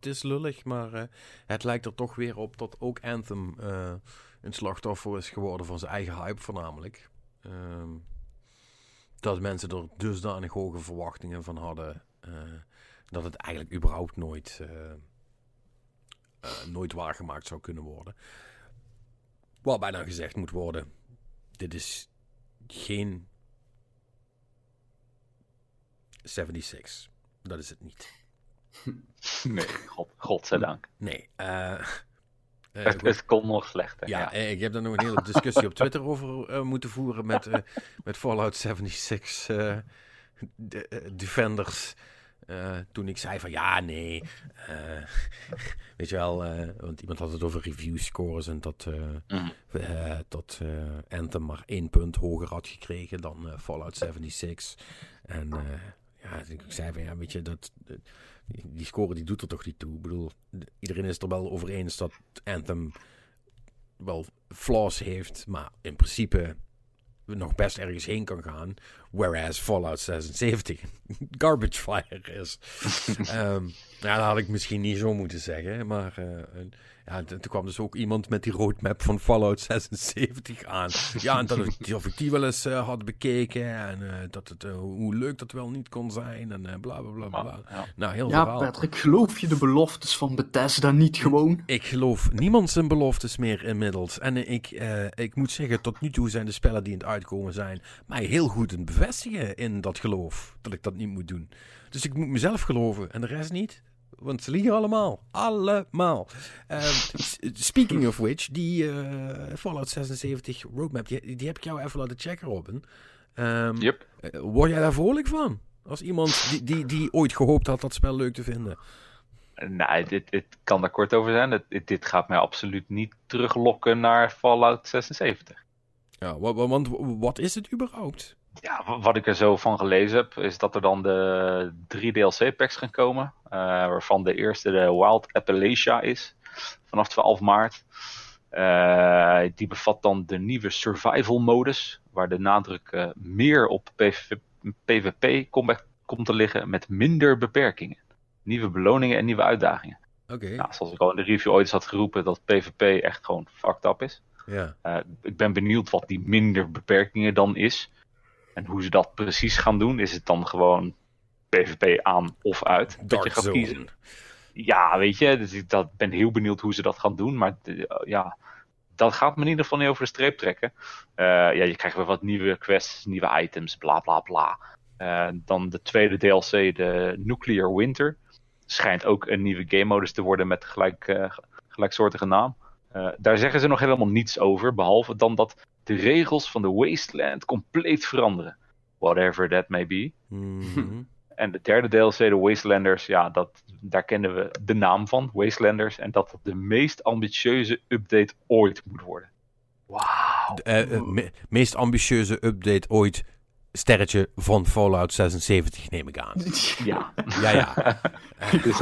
is lullig, maar het lijkt er toch weer op dat ook Anthem een slachtoffer is geworden van zijn eigen hype voornamelijk. Ehm, dat mensen er dusdanig hoge verwachtingen van hadden. dat het eigenlijk überhaupt nooit, nooit waargemaakt zou kunnen worden. Waarbij dan gezegd moet worden: dit is geen 76. Dat is het niet. Nee, god, godzijdank. Nee. eh, eh, het, het kon nog slechter. Ja, Ja. eh, ik heb daar nog een hele discussie op Twitter over moeten voeren met, met Fallout 76 eh, de- Defenders. Eh, toen ik zei van ja, nee. eh, weet je wel, eh, want iemand had het over review scores en dat, Mhm. dat Anthem maar één punt hoger had gekregen dan Fallout 76. En ja, ik zei van ja, weet je, dat, die, score die doet er toch niet toe. Ik bedoel, iedereen is er wel over eens dat Anthem wel flaws heeft, maar in principe nog best ergens heen kan gaan. Whereas Fallout 76 garbage fire is. Ehm, ja, dat had ik misschien niet zo moeten zeggen. Maar eh, en- ja, toen kwam dus ook iemand met die roadmap van Fallout 76 aan. Ja, en dat ik, of ik die wel eens eh, had bekeken. En eh, dat het, hoe leuk dat wel niet kon zijn. En eh, bla bla bla bla. Maar, ja. Nou, heel Ja, verhaal. Patrick, geloof je de beloftes van Bethesda niet gewoon? Ik geloof niemand zijn beloftes meer inmiddels. En ik, eh, ik moet zeggen, tot nu toe zijn de spellen die in het uitkomen zijn... mij heel goed in bevestigen in dat geloof. Dat ik dat niet moet doen. Dus ik moet mezelf geloven en de rest niet. Want ze liegen allemaal. Allemaal. Ehm, speaking of which, die eh, Fallout 76 roadmap, die, die heb ik jou even laten checken, Robin. Yep. eh, word jij daar vrolijk van? Als iemand die, die, die ooit gehoopt had dat spel leuk te vinden. Nee, dit, dit kan daar kort over zijn. Dit, dit gaat mij absoluut niet teruglokken naar Fallout 76. Ja, wa- wa- want wat is het überhaupt? Ja, wa- wat ik er zo van gelezen heb, is dat er dan de drie DLC-packs gaan komen. eh, waarvan de eerste de Wild Appalachia is, vanaf 12 maart. Eh, die bevat dan de nieuwe survival-modus, waar de nadruk eh, meer op PvP, PvP komt komt te liggen met minder beperkingen. Nieuwe beloningen en nieuwe uitdagingen. Nou, zoals ik al in de review ooit had geroepen, dat PvP echt gewoon fucked up is. ja. Ik ben benieuwd wat die minder beperkingen dan is. En hoe ze dat precies gaan doen. Is het dan gewoon PvP aan of uit? dat je gaat Zone. kiezen. Ja, weet je, dus ik dat, ben heel benieuwd hoe ze dat gaan doen. Maar eh, ja, dat gaat me in ieder geval niet over de streep trekken. Eh, ja, je krijgt weer wat nieuwe quests, nieuwe items, bla bla bla. Eh, dan de tweede DLC, de Nuclear Winter. Schijnt ook een nieuwe game modus te worden met gelijk, eh, gelijksoortige naam. Daar zeggen ze nog helemaal niets over, behalve dan dat de regels van de Wasteland compleet veranderen. Whatever that may be. Mhm. En de derde DLC, de Wastelanders, ja, dat, daar kennen we de naam van, Wastelanders. En dat dat de meest ambitieuze update ooit moet worden. Wauw. De, eh, eh, me- meest ambitieuze update ooit. Sterretje van Fallout 76, neem ik aan. Ja. Ja, ja. Dus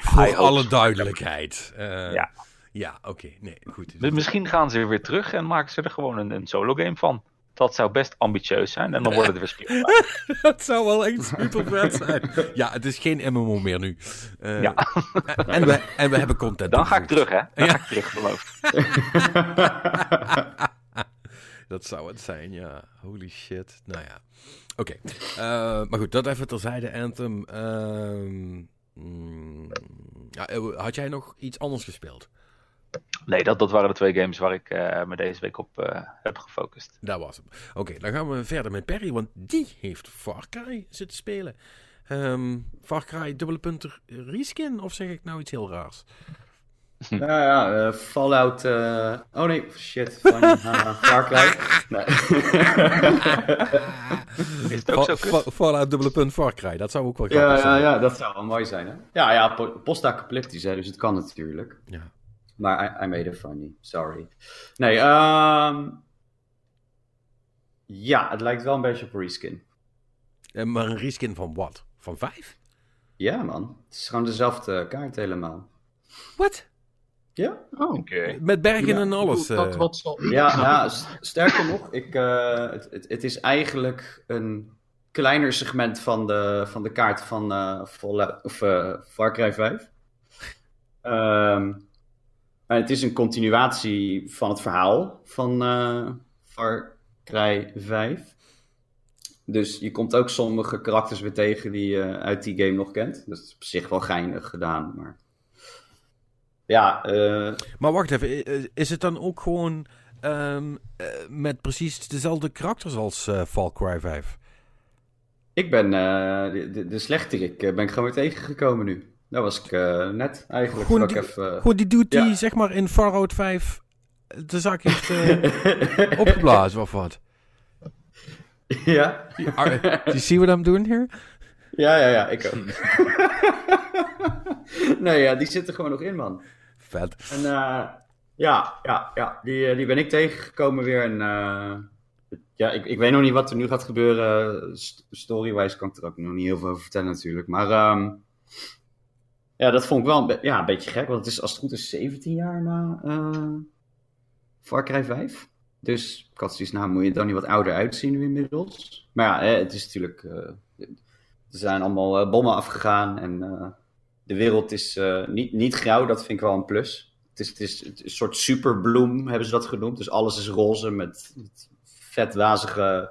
Voor alle duidelijkheid. Eh, Ja. Ja, oké. Nee, goed. Dus misschien gaan ze weer terug en maken ze er gewoon een, een solo game van. Dat zou best ambitieus zijn en dan worden er weer speelbaar. Dat zou wel echt super vet zijn. Ja, het is geen MMO meer nu. Eh, Ja. En we, en we hebben content Dan ga ik terug, hè? Dan Ja. ga ik terug, beloofd. Dat zou het zijn, ja. Holy shit. Nou ja. Oké. Eh, maar goed, dat even terzijde, Anthem. Ehm, mm, ja, eh, had jij nog iets anders gespeeld? Nee, dat, dat waren de twee games waar ik eh, me deze week op eh, heb gefocust. Dat was hem. Oké, dan gaan we verder met Perry, want die heeft Far Cry zitten spelen. Ehm Far Cry dubbele punter reskin, of zeg ik nou iets heel raars? Nou ja, eh, Fallout... eh, Oh nee, shit. Van, uh, Far Cry. Nee. Is het ook zo Fallout dubbele punt Far Cry, dat zou ook wel ja, grappig ja, zijn. ja, dat zou wel mooi zijn, hè? Ja, ja, post-apocalyptisch, hè, dus het kan natuurlijk. Ja. Maar I, I made it funny, sorry. Nee, ehm Ja, het lijkt wel een beetje op reskin. Eh, maar een reskin van wat? Van vijf? Ja, man. Het is gewoon dezelfde kaart helemaal. Wat? Ja? Oh, Oké. Met bergen Ja, en alles. dat eh. wat zal... Ja, sterker nog, ik, eh, het, het, het is eigenlijk een kleiner segment van de, van de kaart van eh, Fallout- of, eh, Far Cry 5. Ehm, maar het is een continuatie van het verhaal van eh, Far Cry 5. Dus je komt ook sommige karakters weer tegen die je uit die game nog kent. Dat is op zich wel geinig gedaan, maar... Ja, eh, Maar wacht even, is het dan ook gewoon ehm, eh, met precies dezelfde karakters als eh Far Cry 5? Ik ben eh, de, de, de slechterik eh, ben ik gewoon weer tegengekomen nu. Dat was ik eh, net eigenlijk. Gewoon die- ik even, Gewoon die dude die Ja. zeg maar in Fallout 5 de zak heeft eh, opgeblazen of wat? ja? Do you see what I'm doing here? ja, ja, ja, ik ook. nee, ja, die zit er gewoon nog in, man. Vet. En eh, ja, ja, ja die, eh, die ben ik tegengekomen weer. En eh, ja, ik, ik weet nog niet wat er nu gaat gebeuren. St- Story-wise kan ik er ook nog niet heel veel over vertellen natuurlijk. Maar ehm, ja, dat vond ik wel een, ja, een beetje gek. Want het is als het goed is 17 jaar na eh Far Cry 5. Dus ik had nou moet je dan niet wat ouder uitzien nu inmiddels. Maar ja, het is natuurlijk... eh, er zijn allemaal eh, bommen afgegaan en de wereld is niet, niet grauw. Dat vind ik wel een plus. Het is, het is, een soort superbloem, hebben ze dat genoemd. Dus alles is roze met, met vet wazige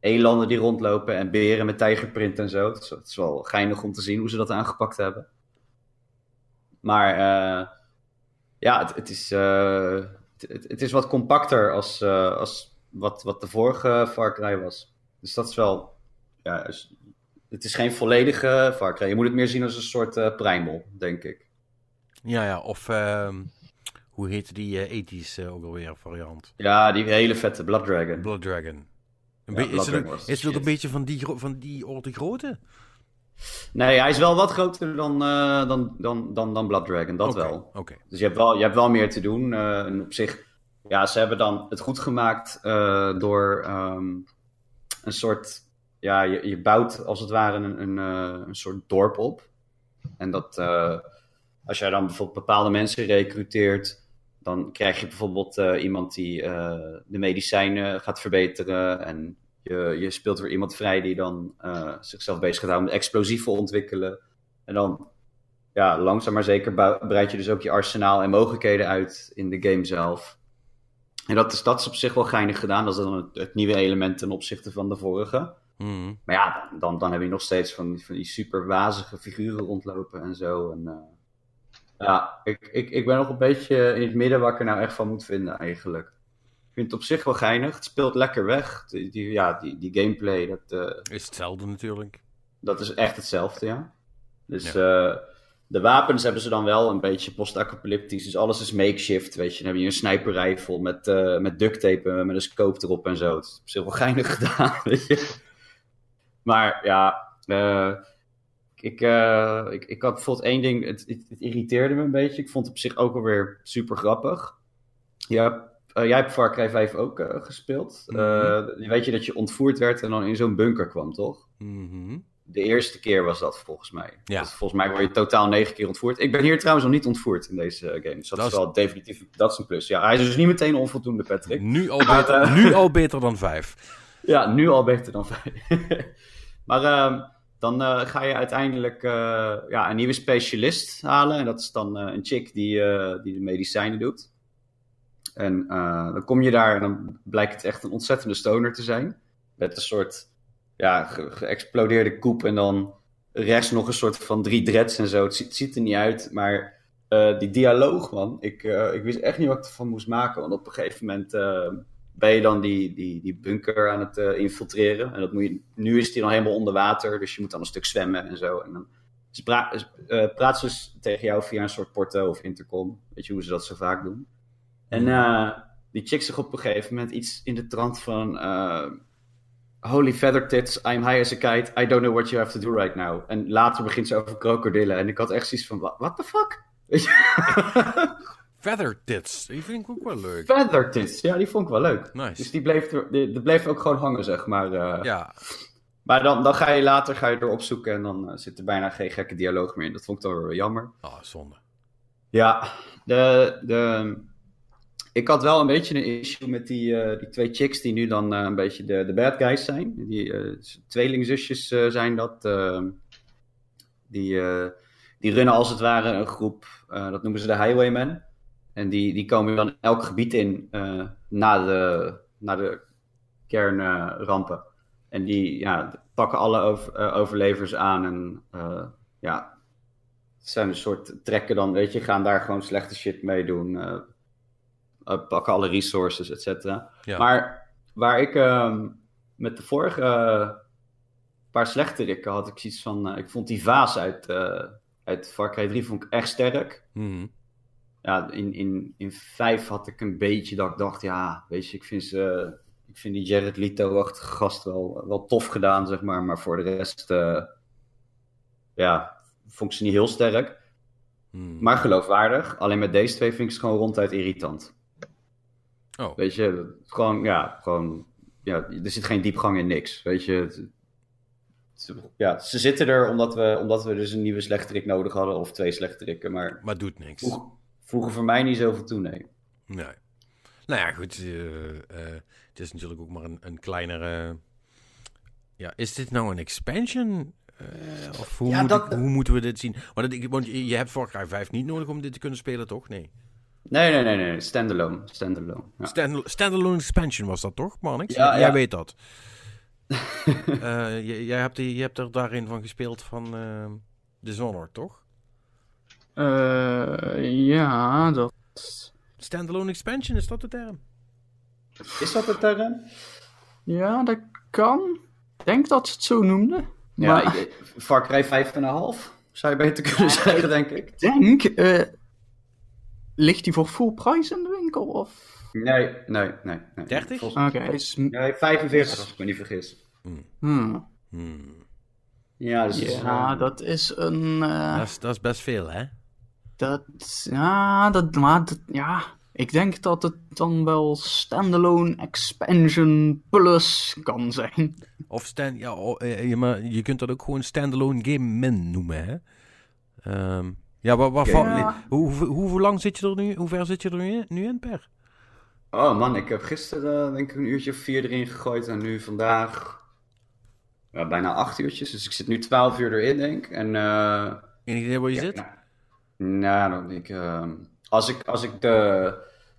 elanden die rondlopen en beren met tijgerprint en zo. Het is wel geinig om te zien hoe ze dat aangepakt hebben. Maar eh, ja, het, het is, eh, het, het- is wat compacter als, eh, als wat, wat de vorige Far Cry was. Dus dat is wel... Ja, is- het is geen volledige Far Cry. Je moet het meer zien als een soort primal, denk ik. Ja, ja, of ehm, hoe heette die eh ethisch ook alweer variant? Ja, die hele vette Blood Dragon. Blood Dragon. Een Ja, is het, is het ook een beetje van die, van die orde grootte? Nee, hij is wel wat groter dan, eh, dan, dan, dan, dan Blood Dragon, dat wel. Dus je hebt wel, je hebt wel meer te doen. eh, en op zich, ja, ze hebben dan het goed gemaakt eh, door ehm, een soort, ja, je, je bouwt als het ware een, een, een soort dorp op. En dat, als jij dan bijvoorbeeld bepaalde mensen recruteert, dan krijg je bijvoorbeeld iemand die de medicijnen gaat verbeteren. En je, je speelt weer iemand vrij die dan eh, zichzelf bezig gaat houden met explosieven ontwikkelen. En dan ja, langzaam maar zeker breid je dus ook je arsenaal en mogelijkheden uit in de game zelf. En dat is, dat is op zich wel geinig gedaan. Dat is dan het, het nieuwe element ten opzichte van de vorige. Mhm. Maar ja, dan, dan heb je nog steeds van, die- van die super wazige figuren rondlopen en zo. En, eh, ja, ik, ik, ik ben nog een beetje in het midden waar ik er nou echt van moet vinden eigenlijk. Vind het op zich wel geinig. Het speelt lekker weg. Die, die, ja, die, die gameplay, dat, eh, Is hetzelfde natuurlijk. dat is echt hetzelfde, ja. Dus eh, de wapens hebben ze dan wel een beetje post-apocalyptisch. Dus alles is makeshift, weet je. Dan heb je een sniperrijfel met, eh met duct tape, eh, met een scope erop en zo. Het is op zich wel geinig gedaan, weet je. Maar ja, ik, ik, ik had bijvoorbeeld één ding, het, het, het irriteerde me een beetje. Ik vond het op zich ook alweer super grappig. Ja, eh, jij hebt Far Cry 5 ook eh, gespeeld. Eh, weet je dat je ontvoerd werd en dan in zo'n bunker kwam, toch? Mhm. De eerste keer was dat volgens mij. Ja. Dus volgens mij word je totaal negen keer ontvoerd. Ik ben hier trouwens nog niet ontvoerd in deze game. Dus dat, Dat is wel definitief dat is een plus. Ja, hij is dus niet meteen onvoldoende, Patrick. Nu, al Maar, beter, nu al beter dan vijf. Ja, nu al beter dan vijf. maar ehm, dan ga je uiteindelijk ja, een nieuwe specialist halen. En dat is dan een chick die, die de medicijnen doet. En eh, dan kom je daar en dan blijkt het echt een ontzettende stoner te zijn. Met een soort ja, ge- geëxplodeerde koep en dan rechts nog een soort van drie dreads en zo. Het ziet, er niet uit, maar eh, die dialoog, man. Ik, eh, ik wist echt niet wat ik ervan moest maken. Want op een gegeven moment ben je dan die, die, die bunker aan het infiltreren. En dat moet je, nu is die dan helemaal onder water, dus je moet dan een stuk zwemmen en zo. En dan ze pra eh, praat ze dus tegen jou via een soort porto of intercom. Weet je hoe ze dat zo vaak doen. En eh, die chick zegt op een gegeven moment iets in de trant van... eh, Holy feather tits, I'm high as a kite, I don't know what you have to do right now. En later begint ze over krokodillen. En ik had echt zoiets van, "Wa- what the fuck? Feather Tits, die vind ik ook wel leuk. feather tits, ja, die vond ik wel leuk. Dus Nice. die bleef, die, die bleef ook gewoon hangen, zeg maar. eh. Ja, Maar dan, dan ga je later ga je erop zoeken en dan zit er bijna geen gekke dialoog meer in. Dat vond ik dan weer jammer. oh, zonde. Ja, de, de, ik had wel een beetje een issue met die, eh, die twee chicks die nu dan eh, een beetje de, de bad guys zijn. Die eh, tweelingzusjes zijn dat. eh, die, die runnen als het ware een groep, dat noemen ze de Highwaymen. En die, die komen dan elk gebied in na, de, na de kernrampen. en die ja, pakken alle over, overlevers aan en ja, het zijn een soort trekken dan, weet je, gaan daar gewoon slechte shit mee doen. Eh, pakken alle resources, et cetera. Ja. Maar waar ik ehm, met de vorige eh, paar slechte had ik zoiets van, eh, ik vond die vaas uit, uit Far Cry 3 vond ik echt sterk. Mhm. Ja, in, in, in 5 had ik een beetje dat ik dacht, ja, weet je, ik vind, ze, ik vind die Jared Leto-achtige gast wel, wel tof gedaan, zeg maar. Maar voor de rest, ja, vond ik ze niet heel sterk. Mhm. Maar geloofwaardig. Alleen met deze twee vind ik ze gewoon ronduit irritant. Oh. Weet je, gewoon, ja, gewoon, ja, er zit geen diepgang in niks. Weet je, het- het- ja, ze zitten er omdat we, omdat we dus een nieuwe slechterik nodig hadden, of twee slechterikken, maar Maar doet niks. voeg- voegen voor mij niet zoveel toe, nee. Nee. Nou ja, goed. eh, eh, het is natuurlijk ook maar een, een kleinere... Ja, is dit nou een expansion? Eh, of hoe, Ja, moet dat- ik- hoe moeten we dit zien? Want, ik- want je, je hebt Far Cry 5 niet nodig om dit te kunnen spelen, toch? Nee. Nee, nee, nee, nee, standalone, standalone. Ja. Stand, standalone expansion was dat toch, Marnix? Ja, Jij weet dat. Eh, jij, hebt die, je hebt er daarin van gespeeld van uh, Dishonored, toch? Eh, ja, dat... Standalone expansion, is dat de term? Is dat het term? Ja, dat kan. Ik denk dat ze het zo noemden. Ja, Maar ik, Far Cry 5,5 zou je beter kunnen zeggen, denk ik. ik denk... ligt die voor full price in de winkel? Of... Nee, nee, nee. nee. 30? Volgens- Oké, is... Nee, 45 als ik me niet vergis. Hmm. Hmm. Ja, dus, Ja, eh, dat is een... eh, Dat, is, dat is best veel, hè? Dat, ja, dat, maar dat, ja, ik denk dat het dan wel standalone expansion plus kan zijn. Of stand, ja, eh, je, maar je kunt dat ook gewoon standalone game min noemen, hè? Ehm, ja, waar, Ja. Hoe, hoe, hoe, hoe lang zit je er nu? Hoe ver zit je er nu in, nu in per? Oh man, ik heb gisteren eh, denk ik een uurtje of vier erin gegooid en nu vandaag ja, bijna acht uurtjes. Dus ik zit nu twaalf uur erin, denk ik. En eh, Enig idee waar je ja, zit? nou, nou, dan denk ik, ehm, als ik, als ik de,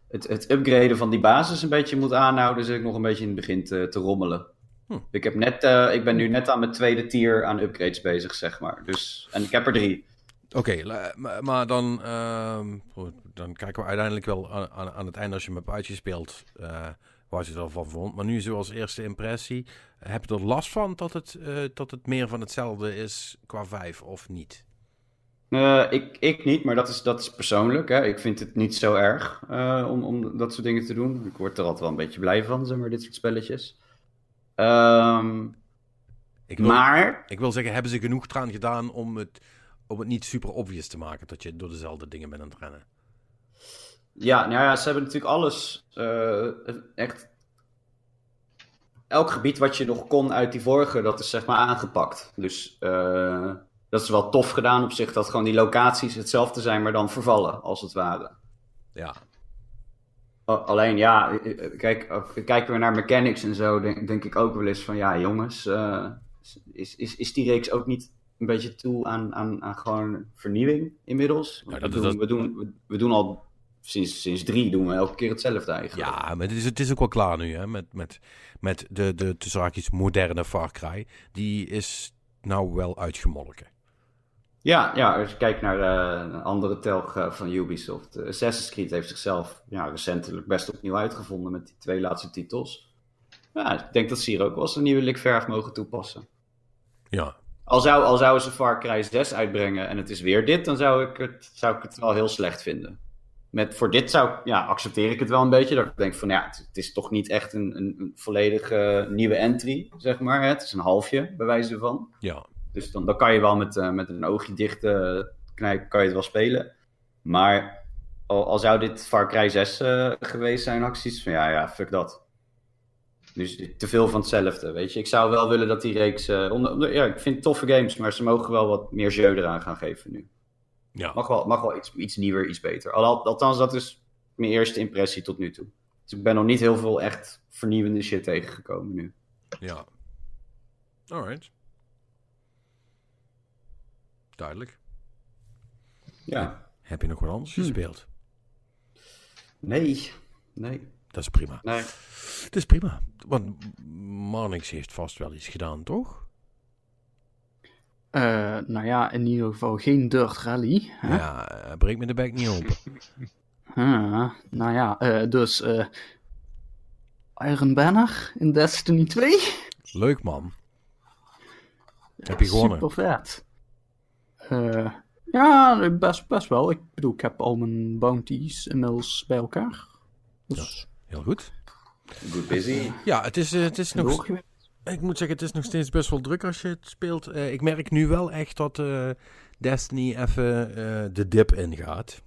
het, het upgraden van die basis een beetje moet aanhouden, zit ik nog een beetje in het begin te, te rommelen. Hm. Ik, heb net, eh, ik ben nu net aan mijn tweede tier aan upgrades bezig, zeg maar. Dus, en ik heb er drie. Oké, maar, dan, ehm, dan kijken we uiteindelijk wel aan, aan, aan het einde als je hem hebt uitgespeeld eh waar je ervan vond. Maar nu zoals eerste impressie, heb je er last van dat het, eh, dat het meer van hetzelfde is qua vijf of niet? Eh, ik, ik niet, maar dat is, dat is persoonlijk. Hè. Ik vind het niet zo erg om, om dat soort dingen te doen. Ik word er altijd wel een beetje blij van, zeg maar, dit soort spelletjes. Ehm, Ik wil, maar, ik wil zeggen, hebben ze genoeg eraan gedaan om het, om het niet super obvious te maken dat je door dezelfde dingen bent aan het rennen? ja, nou ja, ze hebben natuurlijk alles eh, echt... Elk gebied wat je nog kon uit die vorige, dat is zeg maar aangepakt. Dus eh, dat is wel tof gedaan op zich, dat gewoon die locaties hetzelfde zijn, maar dan vervallen, als het ware. Ja, Alleen ja, kijk, eh, kijken we naar mechanics en zo, denk, denk ik ook wel eens van ja, jongens, is, is, is die reeks ook niet een beetje toe aan, aan, aan gewoon vernieuwing inmiddels? Dat- we, doen, dat- we, doen, we, doen al sinds, sinds drie doen we elke keer hetzelfde eigenlijk. Ja, maar het is, het is ook wel klaar nu, hè? Met, met, met de, de tussen moderne Far Cry. Die is nou wel uitgemolken. Ja, ja, als je kijkt naar eh, een andere telg eh, van Ubisoft. eh, Assassin's Creed heeft zichzelf ja, recentelijk best opnieuw uitgevonden met die twee laatste titels. Ja, ik denk dat ze hier ook wel eens een nieuwe likverf mogen toepassen. Ja, Al, zou, al zouden ze Far Cry 6 uitbrengen en het is weer dit, dan zou ik het, zou ik het wel heel slecht vinden. Met, voor dit zou, ja, accepteer ik het wel een beetje. Dat ik denk van ja, het, het is toch niet echt een, een, een volledige nieuwe entry, zeg maar. hè. Het is een halfje, bij wijze van. ja. Dus dan, dan kan je wel met, eh, met een oogje dicht eh, knijpen, kan je het wel spelen. Maar al, al zou dit Far Cry 6 eh, geweest zijn, acties van ja, ja, fuck dat. Dus te veel van hetzelfde, weet je. Ik zou wel willen dat die reeks... eh, onder, onder- ja, ik vind het toffe games, maar ze mogen wel wat meer jeu eraan gaan geven nu. ja. Mag wel, mag wel iets, iets nieuwer, iets beter. Al, althans, dat is mijn eerste impressie tot nu toe. Dus ik ben nog niet heel veel echt vernieuwende shit tegengekomen nu. Ja. Alright. Duidelijk. Ja. Heb je nog wat anders gespeeld? Nee. Nee. Dat is prima. Nee. Het is prima. Want Marnix heeft vast wel iets gedaan, toch? Eh, nou ja, in ieder geval geen Dirt Rally. Hè? Ja, eh, breek me de bek niet open. Ah, nou ja, eh, dus eh, Iron Banner in Destiny 2. Leuk man. Heb je gewonnen? Super vet. Eh, ja, best, best wel. Ik bedoel, ik heb al mijn bounties inmiddels bij elkaar. Dus Heel goed. Good busy. Ja, het is, eh, het is nog... Ik moet zeggen, het is nog steeds best wel druk als je het speelt. Eh, ik merk nu wel echt dat eh, Destiny even eh, de dip ingaat.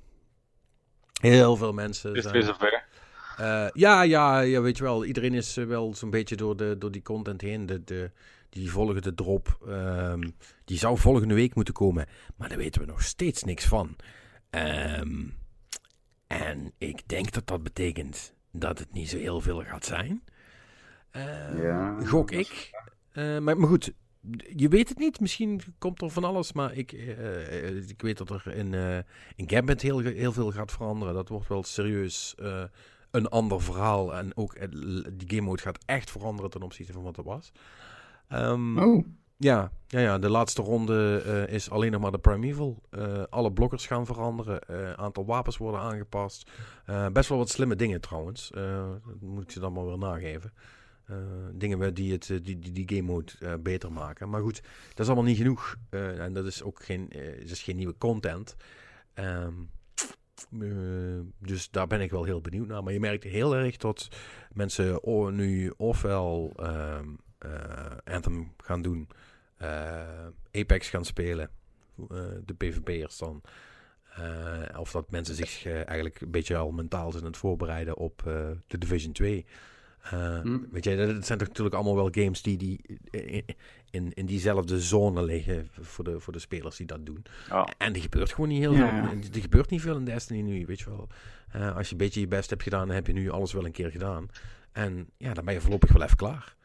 Heel veel mensen. Is het weer zover? Eh, ja, ja, ja, weet je wel. Iedereen is wel zo'n beetje door, de, door die content heen. De, de, die volgen de drop. ehm, die zou volgende week moeten komen. Maar daar weten we nog steeds niks van. Ehm, en ik denk dat dat betekent dat het niet zo heel veel gaat zijn. Ehm, Ja. Gok ik. Eh, maar, maar goed, je weet het niet. Misschien komt er van alles. Maar ik, eh, eh, ik weet dat er in, eh in Gambit heel, heel veel gaat veranderen. Dat wordt wel serieus eh, een ander verhaal. En ook eh, die game mode gaat echt veranderen ten opzichte van wat het was. Ehm, Oh, ja, ja, ja, de laatste ronde eh, is alleen nog maar de Primeval. Eh, alle blokkers gaan veranderen. Een aantal wapens worden aangepast. Best wel wat slimme dingen trouwens. Moet ik ze dan maar weer nageven. Dingen die, het, die, die, die game mode beter maken. Maar goed, dat is allemaal niet genoeg. En dat is ook geen, dat is geen nieuwe content. Ehm, eh, dus daar ben ik wel heel benieuwd naar. Maar je merkt heel erg dat mensen nu ofwel ehm, eh, Anthem gaan doen, Apex gaan spelen, eh, de PvP'ers dan. Eh, of dat mensen zich eh, eigenlijk een beetje al mentaal zijn aan het voorbereiden op eh, de Division 2. Eh, Hm. Weet je, dat zijn toch natuurlijk allemaal wel games die, die in, in, diezelfde zone liggen voor de, voor de spelers die dat doen. Ja. En er gebeurt gewoon niet heel Ja, veel. ja. Er gebeurt niet veel in Destiny nu, weet je wel. Eh, als je een beetje je best hebt gedaan, dan heb je nu alles wel een keer gedaan. En ja, dan ben je voorlopig wel even klaar.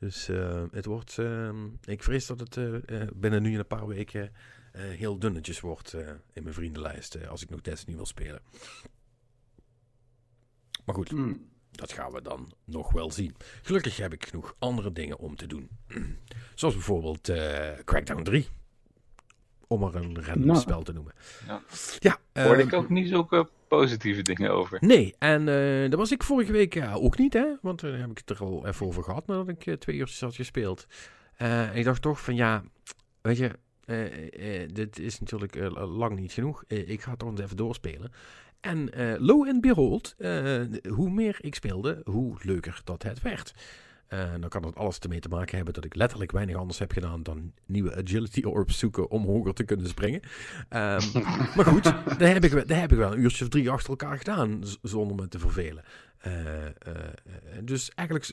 Dus eh, het wordt, ehm, ik vrees dat het eh, eh, binnen nu in een paar weken heel dunnetjes wordt in mijn vriendenlijst als ik nog Destiny wil spelen. Maar goed, Hm. dat gaan we dan nog wel zien. Gelukkig heb ik genoeg andere dingen om te doen. Zoals bijvoorbeeld Crackdown 3. Om er een random Nou. spel te noemen. Ja. Ja, Hoorde ehm, ik ook niet zulke positieve dingen over. Nee, en eh dat was ik vorige week ook niet, hè? Want daar heb ik het er al even over gehad nadat ik eh, twee uurtjes had gespeeld. Eh, ik dacht toch van ja, weet je, eh, eh, dit is natuurlijk eh, lang niet genoeg. Eh, ik ga het toch even doorspelen. En eh lo en behold, eh, hoe meer ik speelde, hoe leuker dat het werd. Eh, dan kan het alles ermee te maken hebben dat ik letterlijk weinig anders heb gedaan dan nieuwe agility orbs zoeken om hoger te kunnen springen. Ehm, maar goed, daar heb, ik, wel- daar heb ik wel een uurtje of drie achter elkaar gedaan zonder me te vervelen. Eh, eh, eh, dus eigenlijk,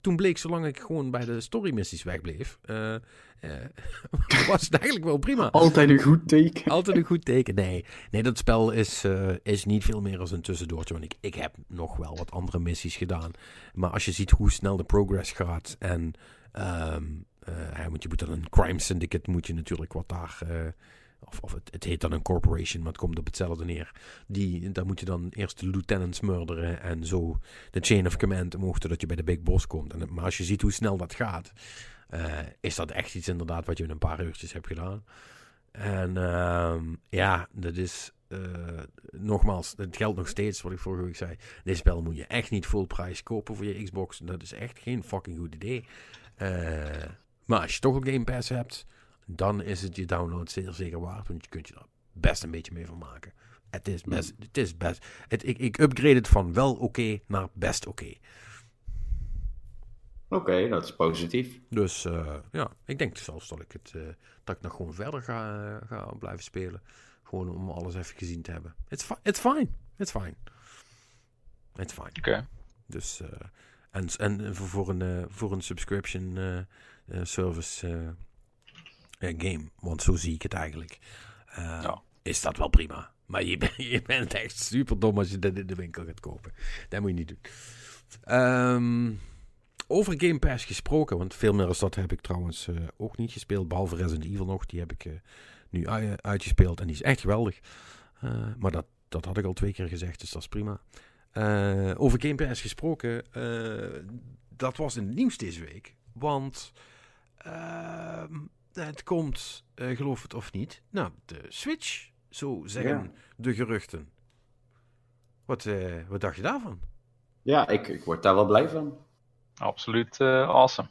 toen bleek zolang ik gewoon bij de storymissies wegbleef, was het eigenlijk wel prima. altijd een goed teken. Altijd een goed teken. Nee, nee dat spel is, is niet veel meer als een tussendoortje. Want ik, ik heb nog wel wat andere missies gedaan. Maar als je ziet hoe snel de progress gaat. En ja, want je moet dan een crime syndicate moet je natuurlijk wat daar. Of, of het, het heet dan een corporation, maar het komt op hetzelfde neer. Die, daar moet je dan eerst de lieutenants murderen en zo de chain of command omhoog totdat je bij de big boss komt. En, maar als je ziet hoe snel dat gaat, eh, is dat echt iets inderdaad wat je in een paar uurtjes hebt gedaan. En ehm, ja, dat is eh, nogmaals, het geldt nog steeds wat ik vorige week zei. Dit spel moet je echt niet full prijs kopen voor je Xbox. Dat is echt geen fucking goed idee. Eh, maar als je toch een Game Pass hebt, dan is het je download zeer zeker waard. Want je kunt je er best een beetje mee van maken. Het is best. Het is best. Het, ik, ik upgrade het van wel oké naar best oké. Oké, dat is positief. Dus eh, ja, ik denk zelfs dat ik het eh, dat ik nog gewoon verder ga, ga blijven spelen. Gewoon om alles even gezien te hebben. It's, fi it's fine. It's fine. It's fine. Oké. Dus eh, en, en voor, een, voor een subscription service eh, game, want zo zie ik het eigenlijk, eh, Ja. is dat wel prima. Maar je, bent- je bent echt super dom als je dit in de winkel gaat kopen. Dat moet je niet doen. Ehm, over Game Pass gesproken, want veel meer als dat heb ik trouwens eh, ook niet gespeeld, behalve Resident Evil nog. Die heb ik nu ui- uitgespeeld en die is echt geweldig. Maar dat, dat had ik al twee keer gezegd, dus dat is prima. Over Game Pass gesproken, dat was in het nieuws deze week. Want ehm, het komt, eh, geloof het of niet, nou, de Switch, zo zeggen Ja. de geruchten. Wat, eh, wat dacht je daarvan? Ja, ik, ik word daar wel blij van. Absoluut eh, awesome.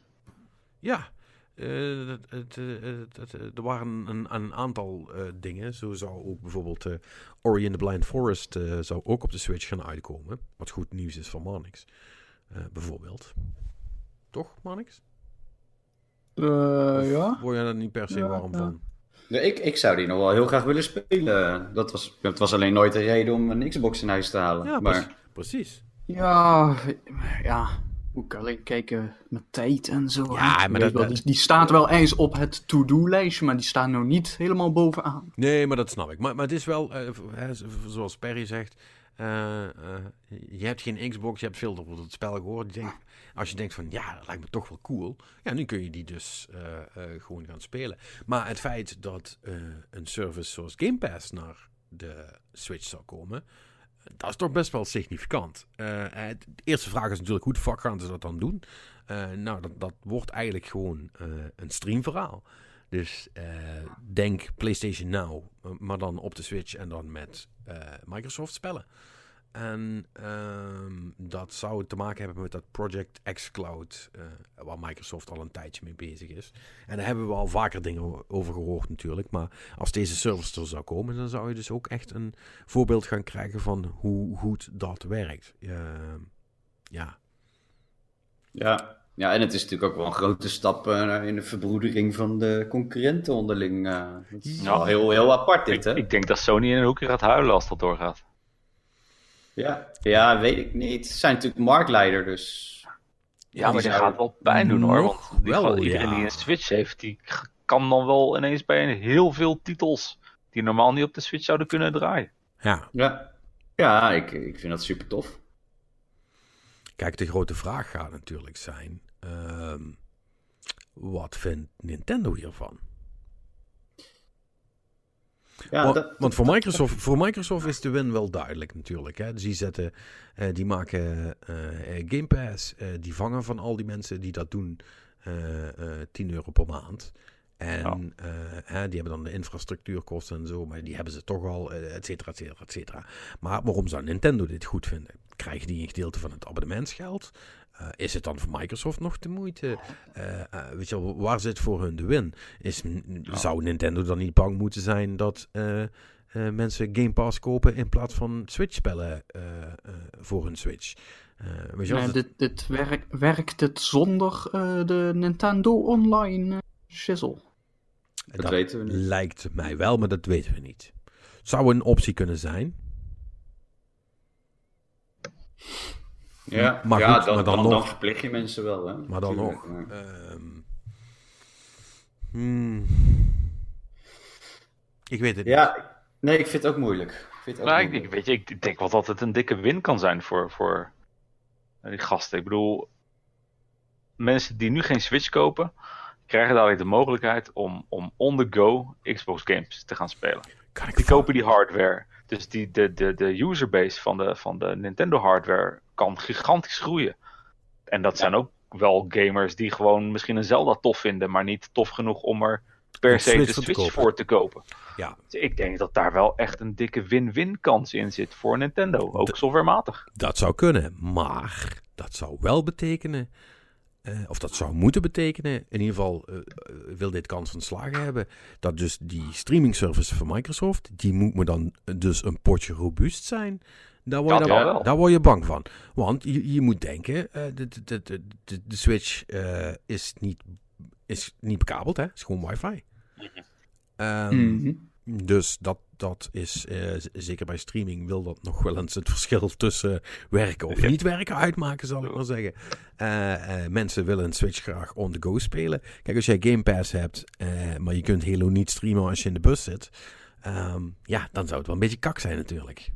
Ja, eh, het, het, het- het- er waren een, een aantal eh, dingen. Zo zou ook bijvoorbeeld eh Ori and the Blind Forest eh, zou ook op de Switch gaan uitkomen. Wat goed nieuws is voor Manix. Eh, bijvoorbeeld. Toch, Manix? Eh, ja. Word je daar niet per se Ja, warm ja. van? Nee, ik, ik zou die nog wel heel graag willen spelen. Dat was, het was alleen nooit een reden om een Xbox in huis te halen. Ja, maar precies. Ja, ja. Moet ik alleen kijken met tijd en zo. Ja, maar dat- wel, die, staat wel eens op het to-do-lijstje, maar die staat nou niet helemaal bovenaan. Nee, maar dat snap ik. Maar, maar het is wel, eh, zoals Perry zegt, eh, eh, je hebt geen Xbox, je hebt veel over het spel gehoord. Je denkt, als je denkt van, ja, dat lijkt me toch wel cool. Ja, nu kun je die dus eh, gewoon gaan spelen. Maar het feit dat een service zoals Game Pass naar de Switch zou komen, dat is toch best wel significant. Het, de eerste vraag is natuurlijk, hoe de fuck gaan ze dat dan doen? Nou, dat, dat wordt eigenlijk gewoon een streamverhaal. Dus eh, denk PlayStation Now, maar dan op de Switch en dan met eh, Microsoft spellen. En ehm, dat zou te maken hebben met dat Project xCloud, eh waar Microsoft al een tijdje mee bezig is. En daar hebben we al vaker dingen over gehoord natuurlijk. Maar als deze service er zou komen, dan zou je dus ook echt een voorbeeld gaan krijgen van hoe goed dat werkt. Ehm, ja, ja. Ja, en het is natuurlijk ook wel een grote stap eh, in de verbroedering van de concurrenten onderling. eh. is wel heel, heel apart dit, Ik, hè? ik denk dat Sony in een hoekje gaat huilen als dat doorgaat. Ja. ja, weet ik niet. Ze zijn natuurlijk marktleider, dus... Ja, maar die gaat wel pijn doen hoor. Want die wel, iedereen ja. die een Switch heeft, die kan dan wel ineens bij een heel veel titels die normaal niet op de Switch zouden kunnen draaien. ja. Ja, ja ik, ik vind dat super tof. Kijk, de grote vraag gaat natuurlijk zijn: ehm, wat vindt Nintendo hiervan? Ja, Want- dat, want voor Microsoft, voor Microsoft is de win wel duidelijk natuurlijk. Hè? Dus die, zetten, eh, die maken eh, eh, Game Pass, die vangen van al die mensen die dat doen eh, eh, 10 euro per maand. En eh, hè, die hebben dan de infrastructuurkosten en zo, maar die hebben ze toch al, eh, et cetera, et cetera, et cetera. Maar waarom zou Nintendo dit goed vinden? Krijgen die een gedeelte van het abonnementsgeld? Eh, is het dan voor Microsoft nog de moeite? Eh, eh, weet je wel, waar zit voor hun de win? Is, Zou Nintendo dan niet bang moeten zijn dat eh, eh, mensen Game Pass kopen in plaats van Switch-spellen eh, eh, voor hun Switch? Eh, weet je wel, Nee, dat- dit, dit werk, werkt het zonder eh, de Nintendo Online shizzle? Dat weten we niet. lijkt mij wel, maar dat weten we niet. Zou een optie kunnen zijn. Ja, Maar ja goed, dan, maar dan dan, nog. dan verplicht je mensen wel, hè? Maar dan Tuurlijk, nog. maar- ehm, hmm. ik weet het niet. Ja, nee, ik vind het ook moeilijk. Ik vind het ook Nou, moeilijk. ik, weet je, ik, denk wel dat het een dikke win kan zijn voor, voor die gasten. Ik bedoel, mensen die nu geen Switch kopen, krijgen dadelijk de mogelijkheid om, om on the go Xbox games te gaan spelen. Kan ik Die kopen die hardware. Dus die, de, de, de userbase van de, van de Nintendo hardware kan gigantisch groeien. En dat zijn ook wel gamers die gewoon misschien een Zelda tof vinden, maar niet tof genoeg om er per se de te Switch voor te kopen. Ja. Dus ik denk dat daar wel echt een dikke win-win kans in zit voor Nintendo. Ook softwarematig. Dat zou kunnen, maar dat zou wel betekenen, eh, of dat zou moeten betekenen, in ieder geval eh, eh, wil dit kans van slagen hebben, dat dus die streaming service van Microsoft, die moet me dan dus een potje robuust zijn. Daar word, je dan- daar word je bang van. Want je, je moet denken, eh, de, de, de, de, Switch eh, is, niet, is niet bekabeld, hè? is gewoon wifi. Ehm, Mhm. dus dat, dat is, eh, zeker bij streaming, wil dat nog wel eens het verschil tussen werken of niet werken uitmaken, zal ik maar zeggen. Eh, eh, mensen willen een Switch graag on the go spelen. Kijk, als jij Game Pass hebt, maar je kunt Halo niet streamen als je in de bus zit, ehm, ja, dan zou het wel een beetje kak zijn natuurlijk.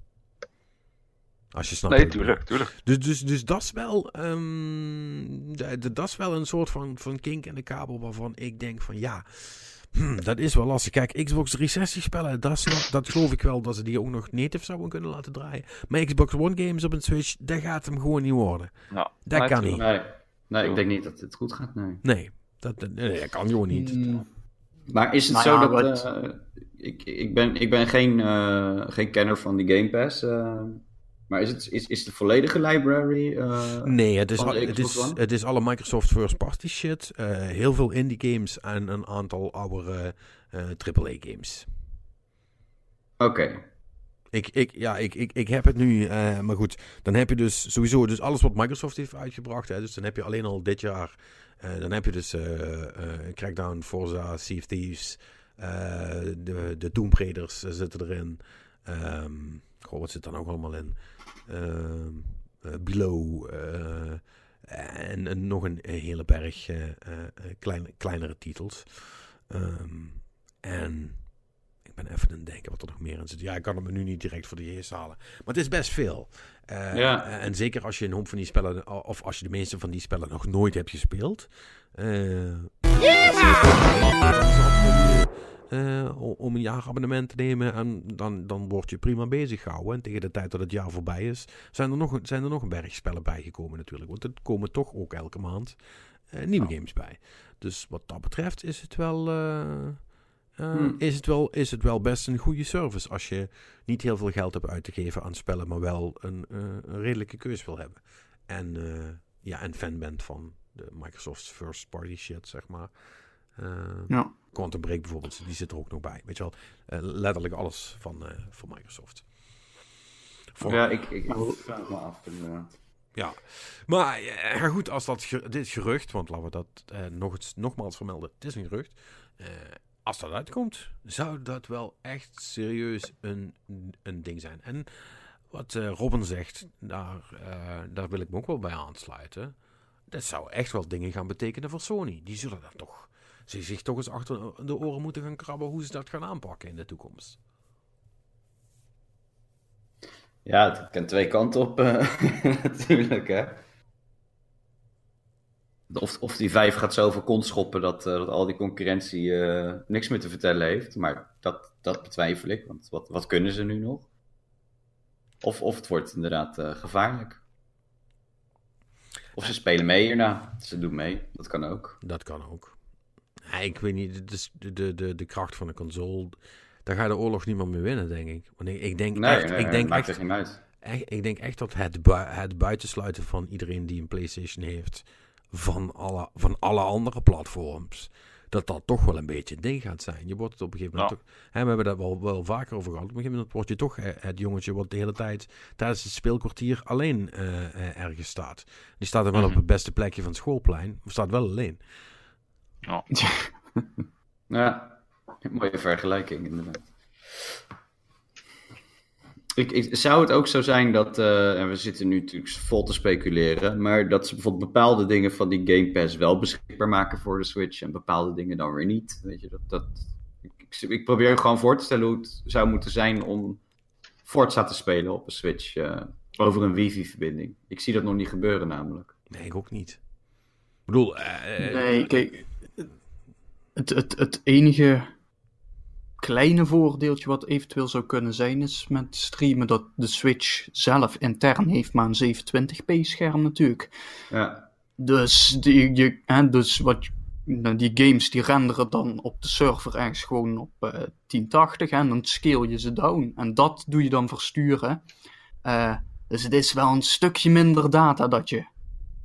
Als je snapt. Nee, tuurlijk, tuurlijk. Dus, dus, dus dat is wel, de- dat is wel een soort van, van kink in de kabel waarvan ik denk van ja, hmm, dat is wel lastig. Kijk, Xbox 360 spellen, dat, snap, dat geloof ik wel dat ze die ook nog native zouden kunnen laten draaien. Maar Xbox One games op een Switch, dat gaat hem gewoon niet worden. Nou, Dat kan niet. Nee, nee, ik denk niet dat het goed gaat, nee. Nee, dat, dat, nee, dat kan gewoon niet. Mm, Maar is het Nou zo ja, dat... wat- eh, ik, ik ben, ik ben geen, eh, geen kenner van die Game Pass. eh, maar is, het, is, is de volledige library... eh, Nee, het is, al- het, is, One? het is alle Microsoft first party shit. eh, heel veel indie games en een aantal oude eh AAA games. Oké. Ik, ik, ja, ik, ik, ik heb het nu, eh, maar goed, dan heb je dus sowieso dus alles wat Microsoft heeft uitgebracht. Hè, dus dan heb je alleen al dit jaar, eh, dan heb je dus eh, eh, Crackdown, Forza, Sea of Thieves, eh, de, de Tomb Raiders eh, zitten erin. Ehm goh, wat zit dan ook allemaal in? Ehm, eh, Below eh, en, en nog een, een hele berg eh, eh, eh, kleine, kleinere titels. Ehm, en ik ben even aan het denken wat er nog meer in zit. Ja, ik kan het me nu niet direct voor de geest halen. Maar het is best veel. Eh, Ja. En zeker als je een hoop van die spellen, of als je de meeste van die spellen nog nooit hebt gespeeld. eh, eh, om- om een jaarabonnement te nemen en dan, dan word je prima bezig gehouden. En tegen de tijd dat het jaar voorbij is, zijn er nog, zijn er nog een berg spellen bijgekomen natuurlijk. Want er komen toch ook elke maand eh, nieuwe games bij. Dus wat dat betreft is het wel... eh, eh, Hmm. is, het wel, is het wel best een goede service als je niet heel veel geld hebt uit te geven aan spellen, maar wel een, eh, een redelijke keus wil hebben. En, eh, ja, en fan bent van de Microsoft's first party shit, zeg maar. Eh, Ja. Quantum Break bijvoorbeeld, die zit er ook nog bij. Weet je wel, Eh, letterlijk alles van, eh, van Microsoft. Voor- Ja, ik, ik vraag me af inderdaad. ja, maar eh, ja, goed, als dat ge- dit gerucht, want laten we dat eh, nog eens, nogmaals vermelden, het is een gerucht. Eh, als dat uitkomt, zou dat wel echt serieus een, een ding zijn. En wat eh, Robin zegt, daar, eh, daar wil ik me ook wel bij aansluiten. Dat zou echt wel dingen gaan betekenen voor Sony. Die zullen dat toch, ze zich toch eens achter de oren moeten gaan krabben hoe ze dat gaan aanpakken in de toekomst. Ja, het kan twee kanten op eh, natuurlijk, hè. Of, of die vijf gaat zo over kont schoppen dat, eh, dat al die concurrentie eh, niks meer te vertellen heeft. Maar dat, dat betwijfel ik, want wat, wat kunnen ze nu nog? Of, of het wordt inderdaad gevaarlijk. Of ze spelen mee hierna. Ze doen mee, dat kan ook. Dat kan ook. Ik weet niet, de, de, de, de kracht van de console. Daar ga je de oorlog niet meer mee winnen, denk ik. Want ik, ik denk Nee, echt, nee, ik denk maakt echt, er geen uit. echt, ik denk echt dat het, bui- het buitensluiten van iedereen die een PlayStation heeft van alle, van alle andere platforms, dat dat toch wel een beetje een ding gaat zijn. Je wordt het op een gegeven moment Ja. toch, hè, we hebben dat wel, wel vaker over gehad. Op een gegeven moment word je toch het jongetje wat de hele tijd tijdens het speelkwartier alleen eh, eh, ergens staat. Die staat dan wel Mhm. op het beste plekje van het schoolplein, maar staat wel alleen. Ja, mooie vergelijking inderdaad. Ik, ik, zou het ook zo zijn dat, eh, en we zitten nu natuurlijk vol te speculeren, maar dat ze bijvoorbeeld bepaalde dingen van die Game Pass wel beschikbaar maken voor de Switch en bepaalde dingen dan weer niet. Weet je, dat, dat, ik, ik, probeer gewoon voor te stellen hoe het zou moeten zijn om Forza te spelen op een Switch eh, over een wifi-verbinding. Ik zie dat nog niet gebeuren namelijk. Nee, ik ook niet. Ik bedoel, eh, Nee, kijk, het, het, het enige kleine voordeeltje wat eventueel zou kunnen zijn, is met streamen dat de Switch zelf intern heeft maar een 720p scherm natuurlijk. Ja. Dus, die, je, hè, dus wat, nou, die games die renderen dan op de server ergens gewoon op eh 1080 hè, en dan scale je ze down. En dat doe je dan versturen. Eh, dus het is wel een stukje minder data dat je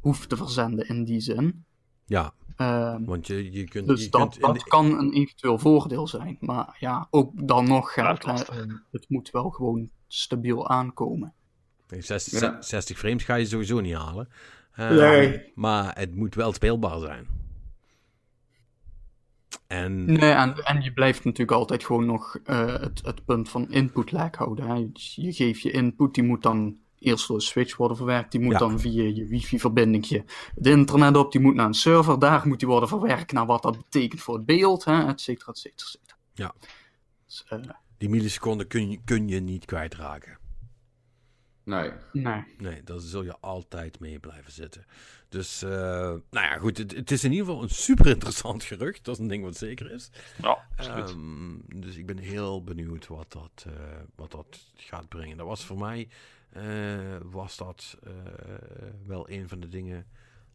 hoeft te verzenden in die zin. Ja, Ehm, want je, je kunt... dus je dat, kunt in dat de- kan een eventueel voordeel zijn. Maar ja, ook dan nog lastig. eh, het moet wel gewoon stabiel aankomen. Nee, 60, Ja. 60 frames ga je sowieso niet halen. Eh, Nee. Maar het moet wel speelbaar zijn. En Nee, en, en je blijft natuurlijk altijd gewoon nog eh, het, het punt van input lag houden. Hè. Je geeft je input, die moet dan eerst door de switch worden verwerkt. Die moet Ja. dan via je wifi-verbinding het internet op. Die moet naar een server. Daar moet die worden verwerkt naar wat dat betekent voor het beeld, hè, et cetera, et cetera, et cetera. Ja. Dus, eh, die milliseconden kun je, kun je niet kwijtraken. Nee. nee. Nee, daar zul je altijd mee blijven zitten. Dus, eh, nou ja, goed. Het, het is in ieder geval een super interessant gerucht. Dat is een ding wat zeker is. Ja. Ehm, dus ik ben heel benieuwd wat dat, eh, wat dat gaat brengen. Dat was voor mij, eh, was dat eh, wel een van de dingen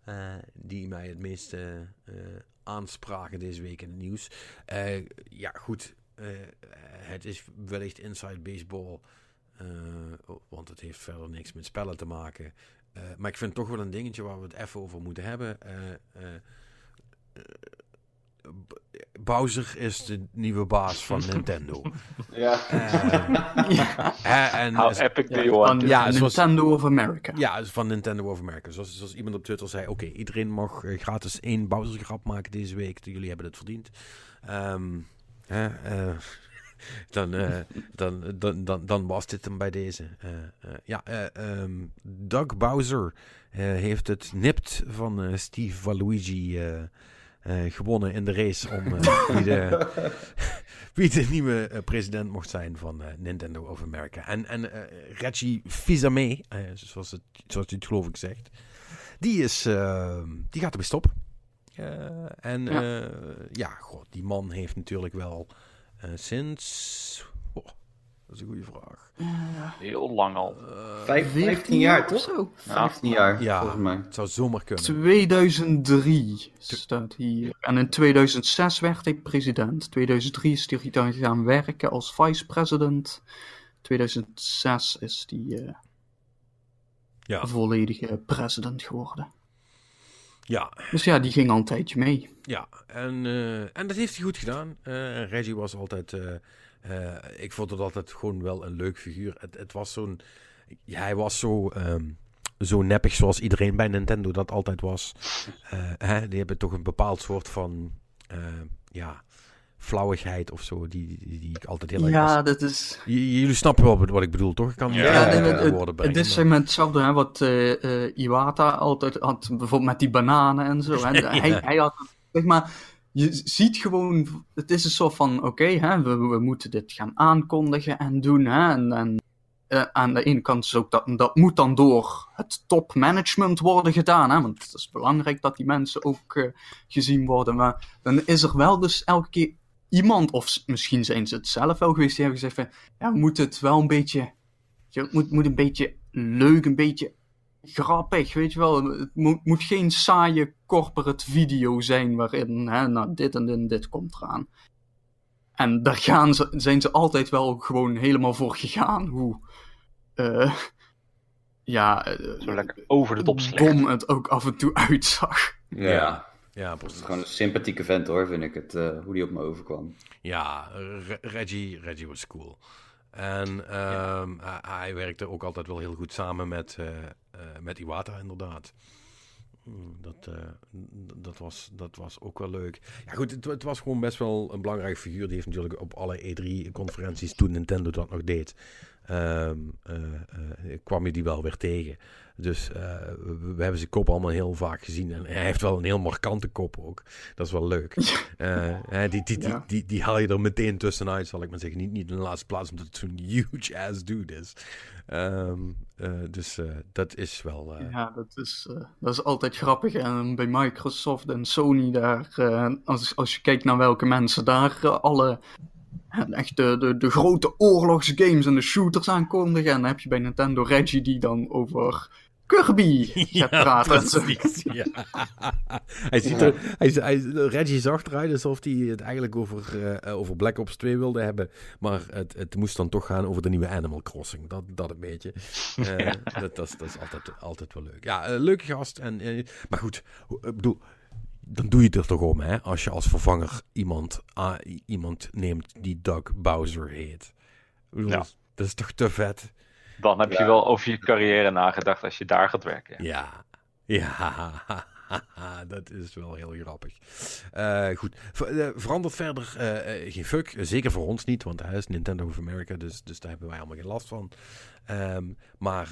eh, die mij het meeste aanspraken deze week in het nieuws. Ja, goed. het is wellicht inside baseball. want het heeft verder niks met spellen te maken. Maar ik vind het toch wel een dingetje waar we het even over moeten hebben. Bowser is de nieuwe baas van Nintendo. Ja. Eh, eh, en, How epic do you want? Ja, zoals- Nintendo of America. ja, dus van Nintendo of America. Zoals, zoals iemand op Twitter zei: Oké, iedereen mag eh, gratis één Bowser-grap maken deze week. Jullie hebben het verdiend. Ehm, hè, eh, dan, eh, dan, dan, dan, dan was dit hem bij deze. Eh, eh, ja, eh, ehm, Doug Bowser eh, heeft het nipt van eh, Steve Waluigi gewonnen in de race om eh, wie, de, wie de nieuwe eh, president mocht zijn van eh, Nintendo of America. En, en eh, Reggie Fils-Aimé, eh, zoals, het, zoals het geloof ik zegt, die, is, eh, die gaat ermee stoppen. Eh, en Ja. ja, god, die man heeft natuurlijk wel eh, sinds... Oh, dat is een goede vraag. Heel lang al. Eh, Vijf, 15 jaar, of toch? zo. 15 jaar, Ja. volgens mij. het zou zomaar kunnen. 2003 staat hier. En in 2006 werd hij president. 2003 is hij dan gaan werken als vice-president. 2006 is hij eh, Ja, volledige president geworden. ja, Dus ja, die ging al een tijdje mee. ja. En, eh, en dat heeft hij goed gedaan. Eh, Reggie was altijd... eh, ik vond het altijd gewoon wel een leuk figuur. Het, het was zo'n... Ja, hij was zo... ehm, zo neppig zoals iedereen bij Nintendo dat altijd was. Eh, hè, die hebben toch een bepaald soort van... eh, ja, flauwigheid of zo, die, die, die ik altijd heel erg was. Ja, dat is... J- Jullie snappen wel wat ik bedoel, toch? Ik kan niet Ja, Ja, het, is maar hetzelfde hè, wat eh, eh, Iwata altijd had, bijvoorbeeld met die bananen en zo. Hè. hij, hij had, zeg maar, je ziet gewoon, het is een soort van, oké, we, moeten dit gaan aankondigen en doen. Hè, en, eh, aan de ene kant is ook dat, dat moet dan door het topmanagement worden gedaan. Hè, want het is belangrijk dat die mensen ook eh, gezien worden. Maar dan is er wel dus elke keer iemand, of misschien zijn ze het zelf wel geweest, die hebben gezegd van, ja, we moeten het wel een beetje je, moet, moet een beetje leuk, een beetje grappig, weet je wel. Het moet, moet geen saaie corporate video zijn waarin, hè, nou, dit en dit en dit komt eraan. En daar gaan ze, zijn ze altijd wel gewoon helemaal voor gegaan. Hoe, eh, ja, eh, Zo lekker over de top dom het ook af en toe uitzag. Ja. Ja. Ja, Het is precies. gewoon een sympathieke vent hoor, vind ik het. eh, hoe die op me overkwam. Ja, Re- Reggie, Reggie was cool. En ehm, hij, hij werkte ook altijd wel heel goed samen met, met Iwata, inderdaad. Mm, Dat, eh, dat, was, dat was ook wel leuk. Ja, goed, het, het was gewoon best wel een belangrijke figuur. Die heeft natuurlijk op alle E3-conferenties, toen Nintendo dat nog deed, ehm, eh, eh, kwam je die wel weer tegen. Dus eh, we, hebben zijn kop allemaal heel vaak gezien. En hij heeft wel een heel markante kop ook. Dat is wel leuk. Eh, die, die, die, Ja. die, die haal je er meteen tussenuit, zal ik maar zeggen. Niet, niet in de laatste plaats, omdat het zo'n huge ass dude is. Ehm, eh, dus dat is wel... Ja, dat is, dat is altijd grappig. En bij Microsoft en Sony daar, als, als je kijkt naar welke mensen daar alle echt de, de, de grote oorlogsgames en de shooters aankondigen. En dan heb je bij Nintendo Reggie die dan over Kirby gaat praten. en zo. precies, ja. hij ziet er, hij, hij, Reggie zag eruit alsof hij het eigenlijk over, eh, over Black Ops 2 wilde hebben. Maar het, het moest dan toch gaan over de nieuwe Animal Crossing. Dat, dat een beetje. Eh, dat, dat, is, dat is altijd, altijd wel leuk. Ja, eh, leuke gast. En, eh, maar goed, bedoel, dan doe je het er toch om, hè? Als je als vervanger iemand, iemand neemt die Doug Bowser heet. Ik bedoel, Ja. Dat is toch te vet? Dan heb je wel over je carrière nagedacht als je daar gaat werken. Ja. Ja. Dat is wel heel grappig. Eh, goed, Ver- eh, verandert verder eh, geen fuck. Zeker voor ons niet, want hij is Nintendo of America, dus, dus daar hebben wij allemaal geen last van. Ehm, maar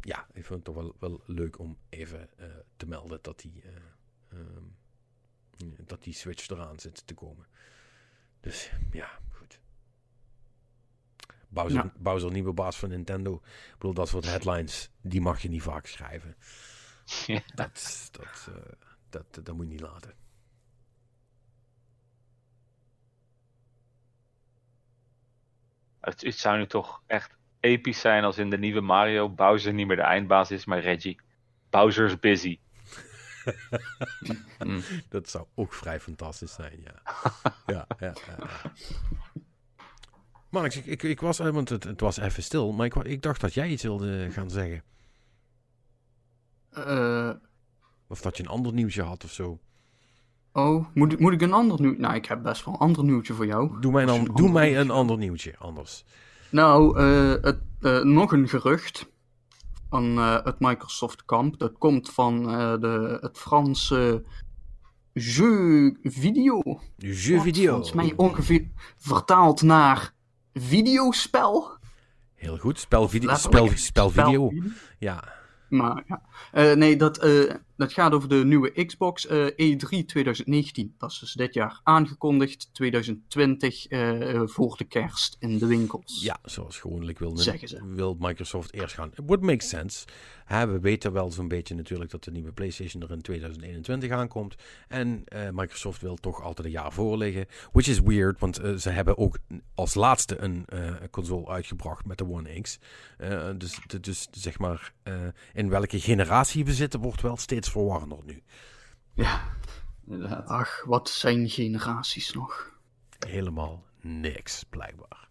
ja, ik vind het toch wel, wel leuk om even te melden dat die, eh, ehm, dat die Switch eraan zit te komen. Dus ja. Bowser, Ja. Bowser nieuwe baas van Nintendo. Ik bedoel, dat soort headlines, die mag je niet vaak schrijven. Ja. Dat, dat, eh, dat, dat moet je niet laten. Het, het zou nu toch echt episch zijn als in de nieuwe Mario Bowser niet meer de eindbaas is, maar Reggie. Bowser's busy. Dat zou ook vrij fantastisch zijn, ja. ja, ja, ja, Mark, ik, ik, ik was, eh, want het, het was even stil, maar ik, ik dacht dat jij iets wilde gaan zeggen. Eh, Of dat je een ander nieuwsje had of zo. oh, moet, ik- moet ik een ander nieuw... Nou, ik heb best wel een ander nieuwtje voor jou. Doe mij een, doe ander mij nieuwtje een ander nieuwtje, anders. Nou, eh, het, nog een gerucht van het Microsoft kamp. Dat komt van de, het Franse jeu video. Jeu video. Volgens mij ongeveer vertaald naar videospel. Heel goed, spel, video, spel, Letterlijk, spel video. spelvideo. Ja, Maar ja. Eh, nee, dat, eh, dat gaat over de nieuwe Xbox eh, E3 2019. Dat is dus dit jaar aangekondigd. 2020 eh, voor de kerst in de winkels. ja zoals gewoonlijk wil, Zeggen ze. wil Microsoft eerst gaan. What makes sense. Hè, we weten wel zo'n beetje natuurlijk dat de nieuwe PlayStation er in 2021 aankomt. En eh, Microsoft wil toch altijd een jaar voor liggen. Which is weird, want eh, ze hebben ook als laatste een console uitgebracht met de One X. Dus, de- dus zeg maar, in welke generatie we zitten wordt wel steeds verwarrender nu. Ja, inderdaad. Ach, wat zijn generaties nog? Helemaal niks, blijkbaar.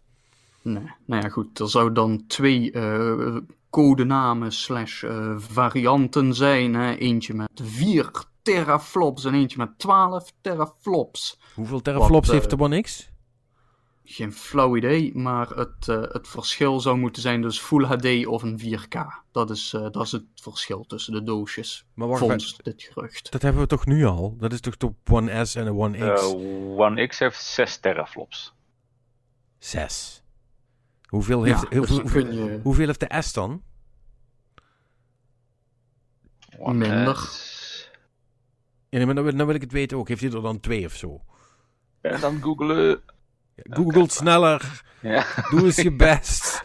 Nee, nou ja, goed. Er zou dan twee eh, codenamen slash eh, varianten zijn. Hè? Eentje met 4 teraflops en eentje met 12 teraflops. Hoeveel teraflops Wat, eh, heeft de One X? Geen flauw idee, maar het, eh, het verschil zou moeten zijn dus Full HD of een 4K. Dat is, eh, dat is het verschil tussen de doosjes, Maar wacht, volgens dit gerucht. dat hebben we toch nu al? Dat is toch de One S en de One X? Eh, One X heeft 6 teraflops. Zes. Hoeveel Ja, heeft, dus hoeveel, je hoeveel heeft de S dan? One Minder. S. nee, maar dan, wil- dan wil ik het weten ook. Heeft hij er dan twee of zo? En dan googelen. Google sneller. Ja, Doe eens je best.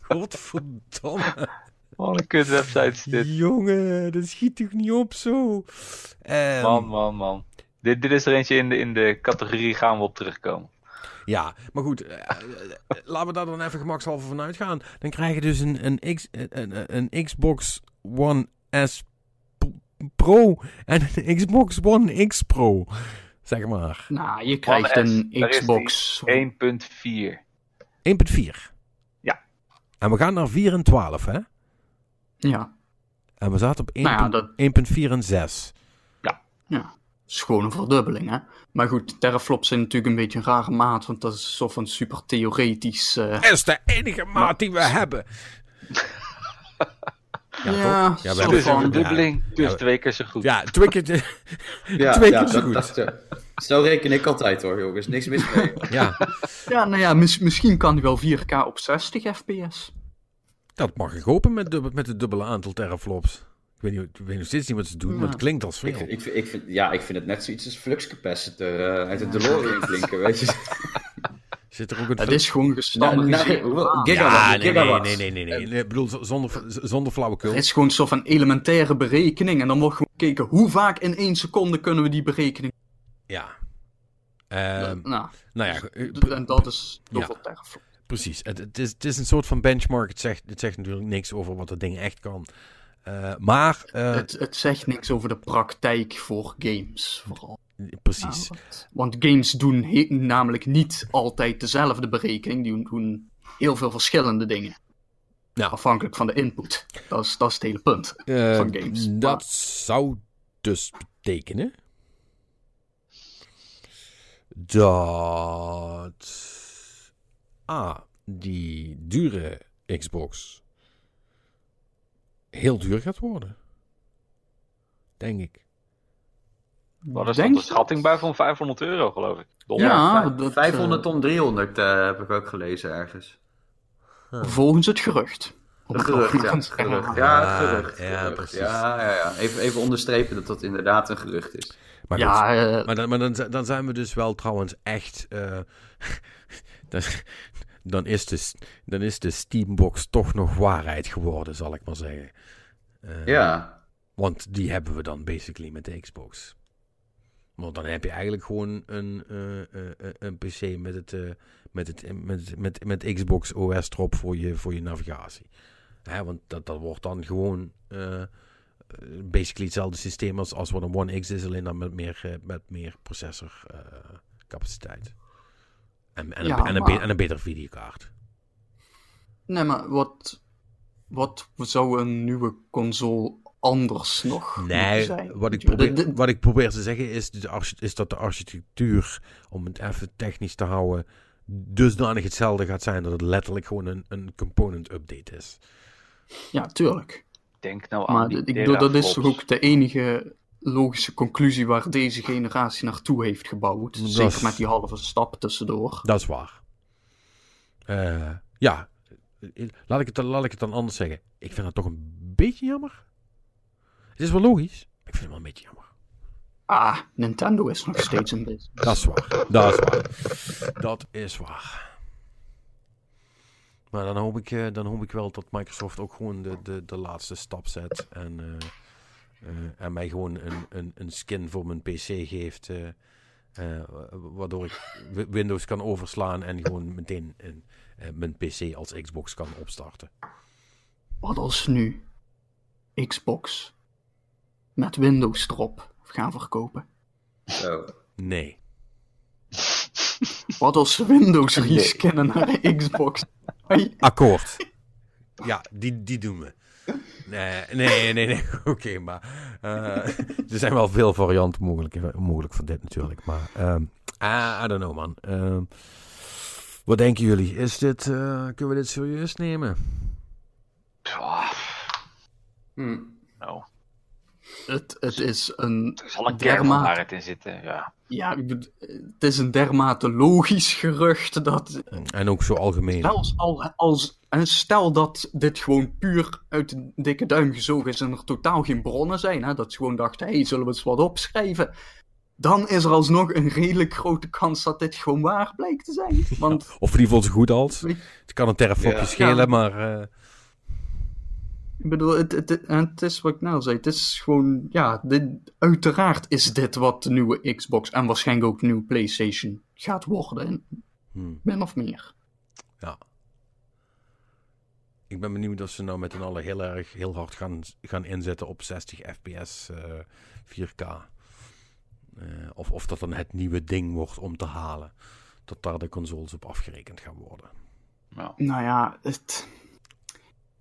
Godverdomme. wat een kut website is dit. Jongen, dat schiet toch niet op zo? Ehm, Man, man, man. Dit, dit is er eentje in de, in de categorie gaan we op terugkomen. Ja, maar goed. eh, eh, laten we daar dan even gemakshalve van uitgaan. Dan krijg je dus een, een, X, een, een, Xbox One S Pro en een Xbox One X Pro. Zeg maar. Nou, je krijgt S, een. Xbox. 1.4. 1.4. Ja. En we gaan naar 4 en 12, hè? Ja, En we zaten op 1.4 Nou ja, dat- en 6. ja. gewoon een verdubbeling, hè. Maar goed, teraflops zijn natuurlijk een beetje een rare maat, want dat is zo van super theoretisch. eh, Dat is de enige maat die we hebben. Ja, Ja, toch? Ja, we zo hebben Dus een verdubbeling. Dus twee keer zo goed. Ja, twee keer, Ja, twee ja, keer zo dat, goed. dat, eh, Zo reken ik altijd hoor, jongens. Niks mis mee. Ja, Ja, nou ja, mis- misschien kan hij wel 4K op 60 fps. dat mag ik hopen met, dubbel, met het dubbele aantal teraflops. Ik weet, niet, ik weet nog steeds niet wat ze doen, Ja. maar het klinkt als veel. ik, ik vind, ja, ik vind het net zoiets als flux capacitor eh, uit het DeLorean klinken, weet je. Zit er ook een... Het is gewoon nou, aan. gigawatt, ja, nee, nee, gigawatt. nee, nee, nee, nee. nee. Ik bedoel, zonder, zonder flauwekul. Het is gewoon zo van elementaire berekening. En dan wordt gewoon gekeken hoe vaak in één seconde kunnen we die berekening. Ja. Ehm, nou, nou ja, eh, d- en dat is Ja. zoveel teraflop. Precies. Het, het, is, het is een soort van benchmark. Het zegt, het zegt natuurlijk niks over wat het ding echt kan. Eh, maar, eh, Het, het zegt niks over de praktijk voor games, vooral. Precies. Want games doen namelijk niet altijd dezelfde berekening. Die doen heel veel verschillende dingen. Ja. Afhankelijk van de input. Dat is, dat is het hele punt. Eh, van games. Dat Maar- zou dus betekenen dat A, die dure Xbox heel duur gaat worden. Denk ik. Wat is Denk dat een schatting bij van 500 euro, geloof ik. Dollar. Ja, Vijf- dat, 500 eh, om 300 eh, heb ik ook gelezen ergens. Volgens het gerucht. Het gerucht, ja. Gerucht. Ja, Ja, gerucht. ja, gerucht. precies. Ja, ja, ja. Even, even onderstrepen dat dat inderdaad een gerucht is. Maar, goed, Ja, eh, maar, dan, maar dan, zi- dan zijn we dus wel trouwens echt. eh, dan, dan, is de, dan is de Steambox toch nog waarheid geworden, zal ik maar zeggen. Eh, Ja. Want die hebben we dan basically met de Xbox. Want dan heb je eigenlijk gewoon een, eh, eh, eh, een PC met, het, met, het, met, met, met Xbox OS erop voor je, voor je navigatie. Hè, want dat, dat wordt dan gewoon basically hetzelfde systeem als, als wat een One X is, alleen dan met meer, met meer processorcapaciteit. en, en, Ja, een, en, een maar- en een betere videokaart. nee, maar wat, wat zou een nieuwe console anders nog Nee, zijn? wat ik, probeer, wat ik probeer te zeggen is, de arch- is dat de architectuur, om het even technisch te houden, dusdanig hetzelfde gaat zijn dat het letterlijk gewoon een, een component update is. Ja, tuurlijk. Denk nou aan Maar die ik bedoel, dat is toch ook de enige logische conclusie waar deze generatie naartoe heeft gebouwd. Dat Zeker is- met die halve stap tussendoor. Dat is waar. Eh, ja, laat ik, het, dan- laat ik het dan anders zeggen. Ik vind dat toch een beetje jammer. Het is wel logisch, ik vind het wel een beetje jammer. Ah, Nintendo is nog steeds een business. Dat is waar. Dat is waar. Dat is waar. Maar dan hoop ik, eh, dan hoop ik wel dat Microsoft ook gewoon de, de, de laatste stap zet. En, eh, eh, en mij gewoon een, een, een skin voor mijn PC geeft. waardoor ik Wi- Windows kan overslaan en gewoon meteen een, mijn PC als Xbox kan opstarten. Wat als nu Xbox met Windows erop gaan verkopen? Zo. Nee. Wat als ze Windows reskinnen naar de Xbox? Akkoord. Ja, die, die doen we. Nee, nee, nee, nee. Oké, maar eh, er zijn wel veel varianten mogelijk, mogelijk van dit natuurlijk. Maar ehm I, I don't know, man. Ehm, wat denken jullie? Is dit, eh, kunnen we dit serieus nemen? Ah, Hm. nou, het, het is een er zal een dermate, in zitten. Ja. ja, ik bedoel, het is een dermate logisch gerucht dat En ook zo algemeen. zelfs al als en stel dat dit gewoon puur uit de dikke duim gezogen is en er totaal geen bronnen zijn, hè, dat ze gewoon dachten, hey, zullen we eens wat opschrijven? Dan is er alsnog een redelijk grote kans dat dit gewoon waar blijkt te zijn. Want Of in ieder geval zo goed als. Het kan een teraflopje Ja. schelen, Ja. maar... eh, Ik bedoel, het, het, het, is wat ik nou zei. Het is gewoon, ja, dit, uiteraard is dit wat de nieuwe Xbox en waarschijnlijk ook de nieuwe PlayStation gaat worden, hmm. min of meer. Ik ben benieuwd of ze nou met z'n allen heel erg heel hard gaan, gaan inzetten op 60 fps eh 4K. Eh, of, of dat dan het nieuwe ding wordt om te halen. Dat daar de consoles op afgerekend gaan worden. Nou, Nou ja, het,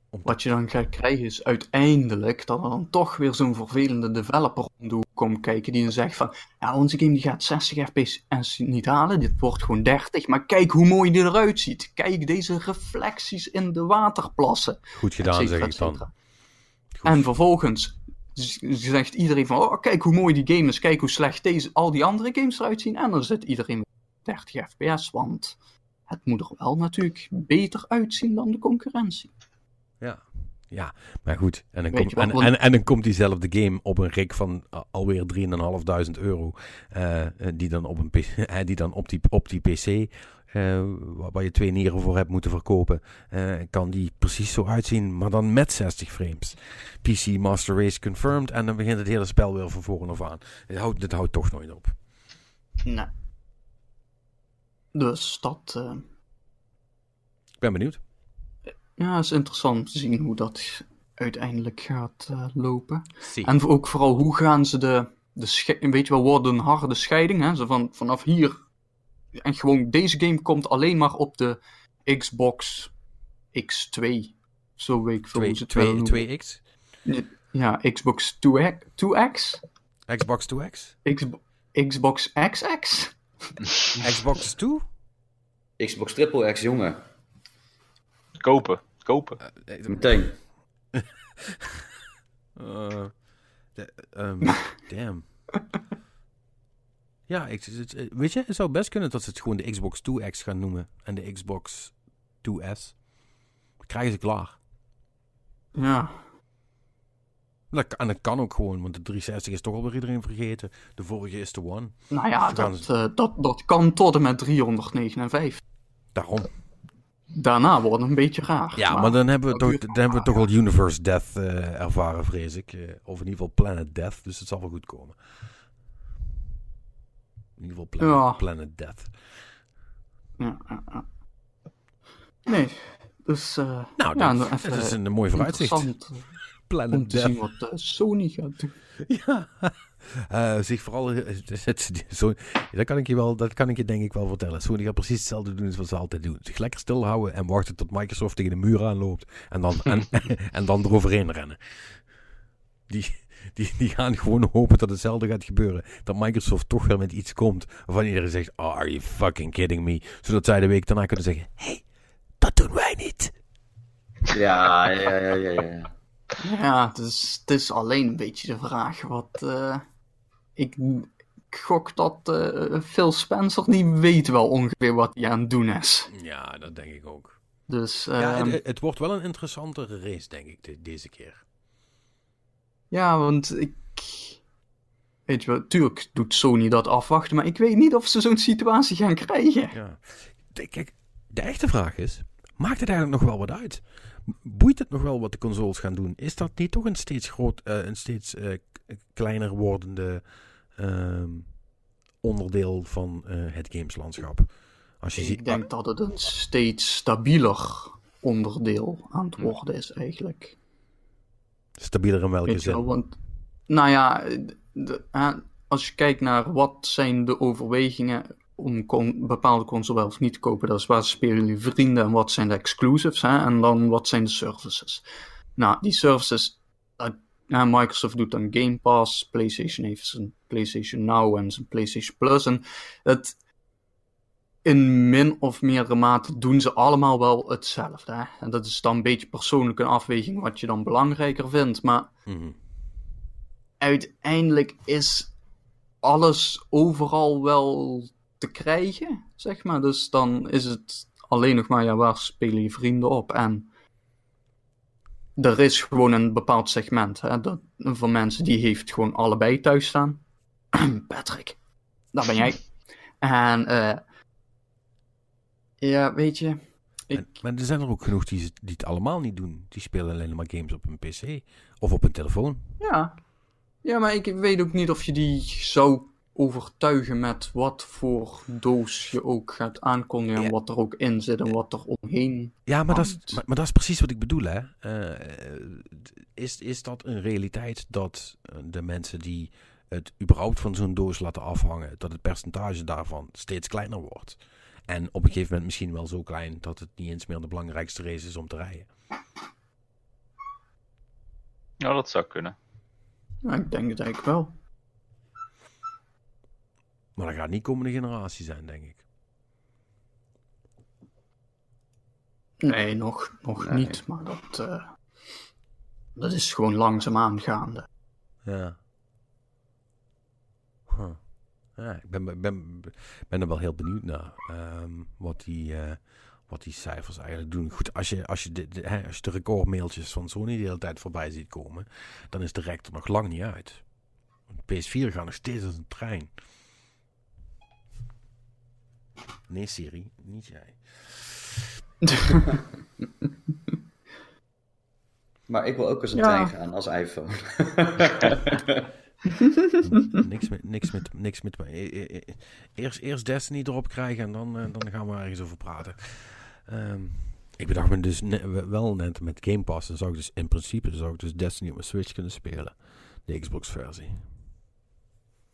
Om- wat je dan gaat krijgen is uiteindelijk dat er dan toch weer zo'n vervelende developer om de hoek komt kijken die dan zegt van, ja, onze game die gaat 60 fps niet halen, dit wordt gewoon 30, maar kijk hoe mooi die eruit ziet. Kijk deze reflecties in de waterplassen. Goed gedaan, zeg ik dan. Goed. En vervolgens zegt iedereen van, oh, kijk hoe mooi die game is, kijk hoe slecht deze, al die andere games eruit zien. En dan zit iedereen met 30 fps, want het moet er wel natuurlijk beter uitzien dan de concurrentie. Ja. Ja, maar goed. En dan, komt, en, en, en dan komt diezelfde game op een rik van uh, alweer 3.500 euro. eh, eh, die dan op, een, eh, die, dan op, die, op die PC, eh, waar, je twee nieren voor hebt moeten verkopen, eh, kan die precies zo uitzien, maar dan met 60 frames. PC Master Race confirmed en dan begint het hele spel weer van voren af aan. Het houdt, het houdt toch nooit op. Nee. Dus dat eh, Ik ben benieuwd. Ja, is interessant te zien hoe dat uiteindelijk gaat eh, lopen. En ook vooral hoe gaan ze de, de weet je wel, wordt een harde scheiding, hè? Zo van, vanaf hier, en gewoon, deze game komt alleen maar op de Xbox X2, zo weet ik veel hoe ze het willen noemen. 2, 2X? Ja, Xbox 2X, 2X? Xbox 2X? Xbo- Xbox XX? Xbox 2? Xbox Triple X, jongen. Kopen, kopen. Meteen. Uh, de- ehm, damn. Ja, ik, weet je, het zou best kunnen dat ze het gewoon de Xbox 2X gaan noemen. En de Xbox 2S. Dan krijgen ze klaar. Ja, Dat, kan- en dat kan ook gewoon, want de 360 is toch alweer iedereen vergeten. De vorige is de One. nou ja, Ze gaan dat, eh, dat, dat kan tot en met 359. Daarom. Daarna wordt het een beetje raar. Ja, maar, dan hebben we toch, dan hebben we toch al Universe Death eh, ervaren, vrees ik. Eh, of in ieder geval Planet Death, dus het zal wel goed komen. In ieder geval Planet, Ja. Planet Death. Ja. Nee, dus... eh Nou, ja, dat, is een mooi vooruitzicht. Planet om te Death. zien wat Sony gaat doen. Ja. Eh, zich vooral. eh, zo, dat, kan ik je wel, dat kan ik je denk ik wel vertellen. Sony gaat precies hetzelfde doen als wat ze altijd doen. Zich lekker stilhouden en wachten tot Microsoft tegen de muur aanloopt. En dan, en, en dan eroverheen rennen. Die, die, die gaan gewoon hopen dat hetzelfde gaat gebeuren. Dat Microsoft toch weer met iets komt waarvan iedereen zegt: oh, Are you fucking kidding me? Zodat zij de week daarna kunnen zeggen: hey, dat doen wij niet. Ja, ja, ja, ja, ja. Ja, het is, het is alleen een beetje de vraag wat... eh, ik, ik gok dat eh, Phil Spencer, die weet wel ongeveer wat hij aan het doen is. Ja, dat denk ik ook. Dus Ja, ehm, het, het wordt wel een interessantere race, denk ik, de- deze keer. Ja, want ik. Weet je wel, tuurlijk doet Sony dat afwachten, maar ik weet niet of ze zo'n situatie gaan krijgen. Ja. De- Kijk, de echte vraag is: maakt het eigenlijk nog wel wat uit? Boeit het nog wel wat de consoles gaan doen? Is dat niet toch een steeds, groot, eh, een steeds eh, kleiner wordende ehm, onderdeel van eh, het gameslandschap? Als je Ik denk dat het een steeds stabieler onderdeel aan het worden is, eigenlijk. stabieler in welke wel, zin? want. Nou ja, de- als je kijkt naar wat zijn de overwegingen om con- bepaalde console wel of niet te kopen, dat is waar spelen jullie vrienden en wat zijn de exclusives, hè, en dan wat zijn de services. Nou, die services, Microsoft doet dan Game Pass, PlayStation heeft zijn PlayStation Now en zijn PlayStation Plus, en het, in min of meerdere mate doen ze allemaal wel hetzelfde. Hè? En dat is dan een beetje persoonlijk een afweging wat je dan belangrijker vindt, maar Mhm. uiteindelijk is alles overal wel te krijgen, zeg maar. Dus dan is het alleen nog maar, ja, waar spelen je vrienden op? En er is gewoon een bepaald segment hè, dat, van mensen die heeft gewoon allebei thuis staan. Patrick, daar ben jij. En eh ja, weet je, ik, En- maar er zijn er ook genoeg die, die het allemaal niet doen. Die spelen alleen maar games op een PC of op een telefoon. Ja. Ja, maar ik weet ook niet of je die zou overtuigen met wat voor doos je ook gaat aankondigen. Ja. En wat er ook in zit en wat er omheen. Ja, maar dat, is, maar dat is precies wat ik bedoel, hè. Eh, is, is dat een realiteit dat eh, de mensen die het überhaupt van zo'n doos laten afhangen, dat het percentage daarvan steeds kleiner wordt? En op een gegeven moment misschien wel zo klein dat het niet eens meer de belangrijkste race is om te rijden. Nou, dat zou kunnen. Ja, ik denk het eigenlijk wel. Maar dat gaat niet komende generatie zijn, denk ik. Nee, nog, nog Nee. niet. Maar dat, eh, dat is gewoon langzaam aangaande. Ja. Huh. Ja, ik ben, ben, ben er wel heel benieuwd naar ehm, wat, die, eh, wat die cijfers eigenlijk doen. Goed, als je, als je, de, de, hè, als je de recordmailtjes van Sony de hele tijd voorbij ziet komen, dan is de rek er nog lang niet uit. PS4 gaat nog steeds als een trein. Nee, Siri, niet jij. Maar ik wil ook eens een Ja. trein gaan als iPhone. niks met, niks met, niks met. e- e- e- Eerst, eerst Destiny erop krijgen en dan, eh, dan gaan we ergens over praten. Ehm, ik bedacht me dus ne- wel net met Game Pass, dan zou ik dus in principe zou ik dus Destiny op mijn Switch kunnen spelen. De Xbox versie.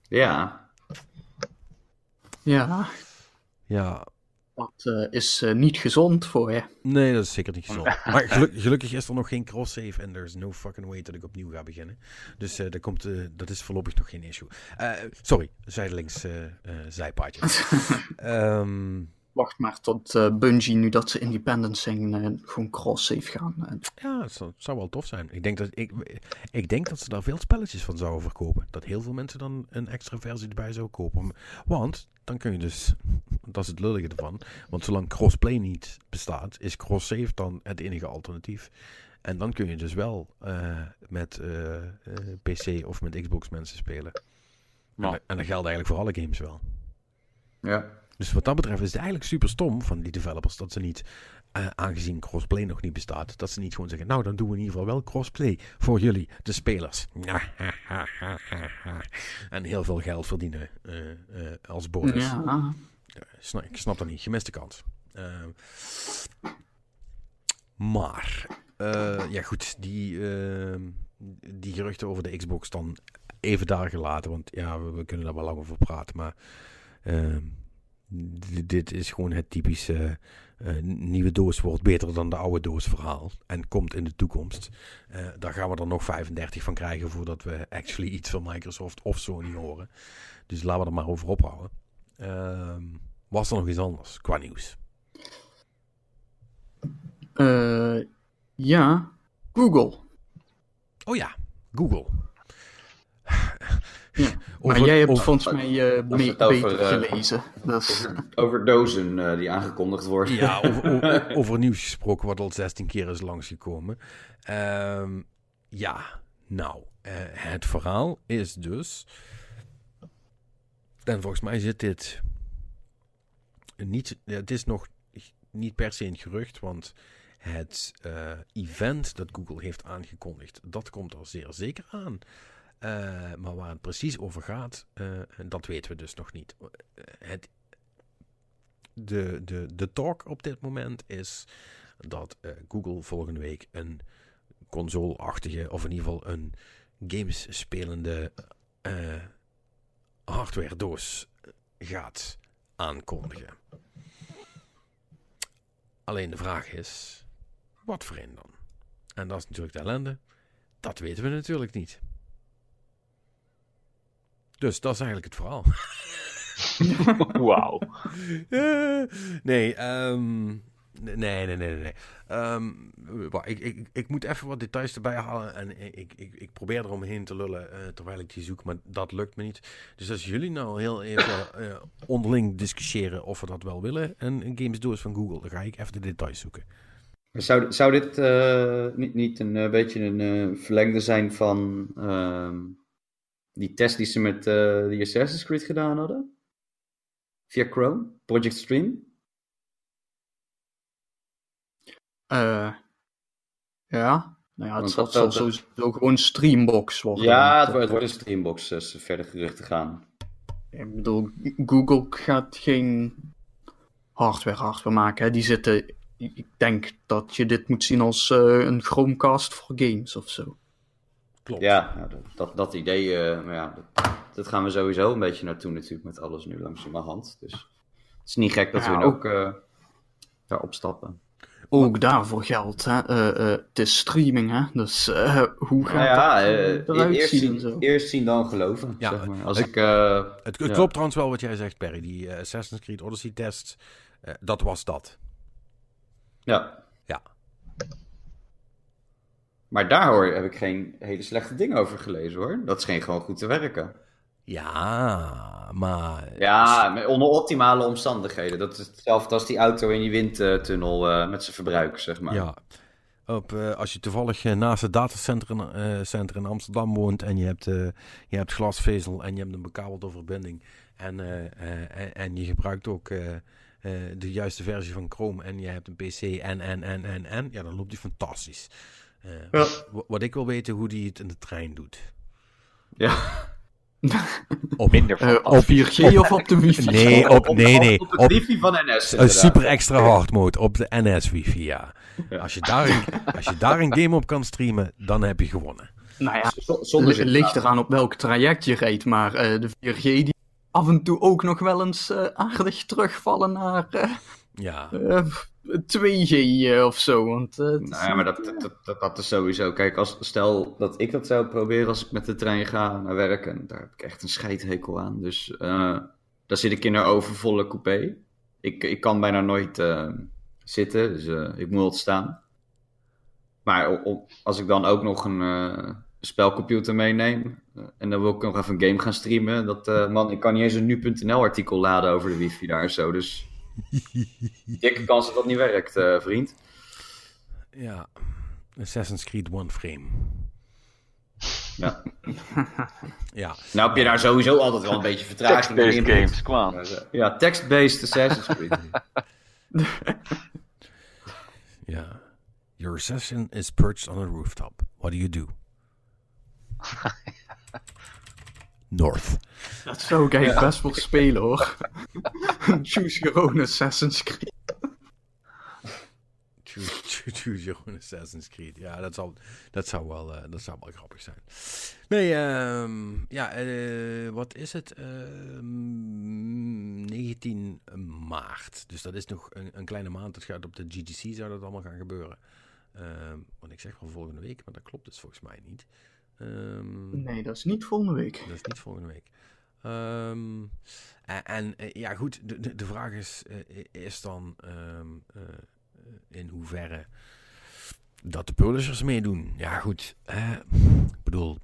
ja. ja, Ja, dat eh, is eh, niet gezond voor je. nee, dat is zeker niet gezond. Maar geluk- gelukkig is er nog geen cross-save en there's no fucking way dat ik opnieuw ga beginnen. Dus eh, dat, komt, dat is voorlopig nog geen issue. Sorry, zijdelings zijpaadje. Ehm Wacht maar tot eh, Bungie, nu dat ze independent zijn, eh, gewoon cross-save gaan. Eh, Ja, het zou, het zou wel tof zijn. Ik denk, dat, ik, ik denk dat ze daar veel spelletjes van zouden verkopen. Dat heel veel mensen dan een extra versie erbij zouden kopen. Want dan kun je dus, dat is het lullige ervan. Want zolang crossplay niet bestaat, is cross-save dan het enige alternatief. En dan kun je dus wel eh, met PC of met Xbox mensen spelen. En, Ja. dat- en dat geldt eigenlijk voor alle games wel. ja. Dus wat dat betreft is het eigenlijk super stom van die developers dat ze niet, eh, aangezien crossplay nog niet bestaat, dat ze niet gewoon zeggen, nou dan doen we in ieder geval wel crossplay voor jullie, de spelers. en heel veel geld verdienen eh, eh, als bonus. ja, Snap, ik snap dat niet, gemiste kans. Eh, maar, ja goed, die, eh, die geruchten over de Xbox dan even daar gelaten, want ja, we, we kunnen daar wel lang over praten, maar eh, d- dit is gewoon het typische eh, nieuwe doos wordt beter dan de oude doos verhaal en komt in de toekomst. Eh, daar gaan we er nog 35 van krijgen voordat we actually iets van Microsoft of Sony horen. Dus laten we er maar over ophouden. Ehm, was er nog iets anders qua nieuws? Eh, ja, Google. Oh ja, Google. Ja, maar jij hebt over- volgens mij eh, Als me- het over, beter eh, gelezen. Dus, Over dozen eh, die aangekondigd worden. Ja, over, over, over nieuws gesproken wat al 16 keer is langsgekomen. Ehm ja, nou, eh, het verhaal is dus. En volgens mij zit dit. Niet, ja, het is nog niet per se een gerucht, want het eh, event dat Google heeft aangekondigd, dat komt er zeer zeker aan. Eh, maar waar het precies over gaat, eh, dat weten we dus nog niet. Eh, Het de, de, de talk op dit moment is dat Google volgende week een console-achtige, of in ieder geval een games spelende hardware doos gaat aankondigen. Alleen de vraag is, wat voor een dan? En dat is natuurlijk de ellende. Dat weten we natuurlijk niet. Dus dat is eigenlijk het verhaal. Wauw. Eh, nee, ehm, nee, nee, nee, nee. Ehm, ik, ik, ik moet even wat details erbij halen en ik, ik, ik probeer eromheen te lullen eh, terwijl ik die zoek, maar dat lukt me niet. Dus als jullie nou heel even eh, onderling discussiëren of we dat wel willen, een games doos van Google, dan ga ik even de details zoeken. Zou, zou dit eh, niet, niet een eh, beetje een eh, verlengde zijn van ehm, die test die ze met eh de Assassin's Creed gedaan hadden? Via Chrome? Project Stream? eh, ja, nou ja, het zal, dat- zal dat- sowieso gewoon Streambox worden. Ja, het, Want, wordt- het wordt een Streambox als verder geruchten gaan. eh, Ik bedoel, Google gaat geen hardware hardware maken. Hè. Die zitten, ik denk dat je dit moet zien als eh, een Chromecast voor games of zo. Klopt. Ja, nou, dat, dat, dat idee, eh, maar ja, dat, dat gaan we sowieso een beetje naartoe natuurlijk met alles nu langzamerhand. Dus het is niet gek dat Ja, we nu ook- ook eh, daarop stappen. Ook daarvoor geldt, hè. eh, eh, het is streaming, hè. Dus eh, hoe gaat Nou ja, dat eh, eh, eruit eerst, zien en zo? eerst zien dan geloven. Ja, zeg maar. Als het- ik, eh, Het, het Ja. klopt trouwens wel wat jij zegt, Perry. Die eh, Assassin's Creed Odyssey test, eh, dat was dat. ja. Maar daar hoor, heb ik geen hele slechte dingen over gelezen hoor. Dat scheen gewoon goed te werken. Ja, maar... Ja, met- onder optimale omstandigheden. Dat is hetzelfde als die auto in die windtunnel eh, met zijn verbruik, zeg maar. Ja. Op, eh, als je toevallig eh, naast het datacentrum centrum in Amsterdam woont en je hebt, je hebt glasvezel en je hebt een bekabelde verbinding en, en, en je gebruikt ook de juiste versie van Chrome en je hebt een PC en, en, en, en, en, ja, dan loopt die fantastisch. Eh, Ja. Wat ik wil weten, hoe die het in de trein doet. Ja. Op, Minder Eh, op 4G of op de wifi? Nee, op, nee, nee. Op het Op, wifi van NS. een super extra hard mode op de NS wifi, ja. Ja. Als je, daar een, als je daar een game op kan streamen, dan heb je gewonnen. Nou ja, Zonder het ligt eraan op welk traject je reed, maar eh, de 4G die af en toe ook nog wel eens eh, aardig terugvallen naar eh, Ja, 2G eh, of zo. Want, eh, Nou ja, maar dat, dat, dat, dat is sowieso. Kijk, als, stel dat ik dat zou proberen als ik met de trein ga naar werk. En daar heb ik echt een scheidhekel aan. Dus eh daar zit ik in een overvolle coupé. Ik, ik kan bijna nooit eh, zitten, dus eh, ik moet altijd staan. Maar als ik dan ook nog een eh, spelcomputer meeneem. eh, en dan wil ik nog even een game gaan streamen. Dat, eh, man, ik kan niet eens een nu.nl artikel laden over de wifi daar zo. Dus dikke kans dat dat niet werkt, eh, vriend. ja. Assassin's Creed One Frame. Ja. Ja, Nou heb je daar sowieso altijd wel een beetje vertraging Text-based in. games, kom aan. Ja, text-based Assassin's Creed. ja. Your assassin is perched on a rooftop. What do you do? North. Dat zou ik eigenlijk best wel spelen hoor. Choose gewoon Assassin's Creed. Choose, choose, choose your own Assassin's Creed. Ja, dat zou, dat zou, wel, eh, dat zou wel grappig zijn. Nee, ehm, ja, eh, wat is het? Ehm 19 maart. Dus dat is nog een, een kleine maand. Het gaat op de GTC zou dat allemaal gaan gebeuren. Ehm, want ik zeg wel volgende week, maar dat klopt dus volgens mij niet. Ehm, Nee, dat is niet volgende week. dat is niet volgende week. Ehm, en en, eh, ja, goed, de, de, de vraag is, eh, is dan ehm, eh, in hoeverre dat de publishers meedoen. Ja, goed. ik bedoel,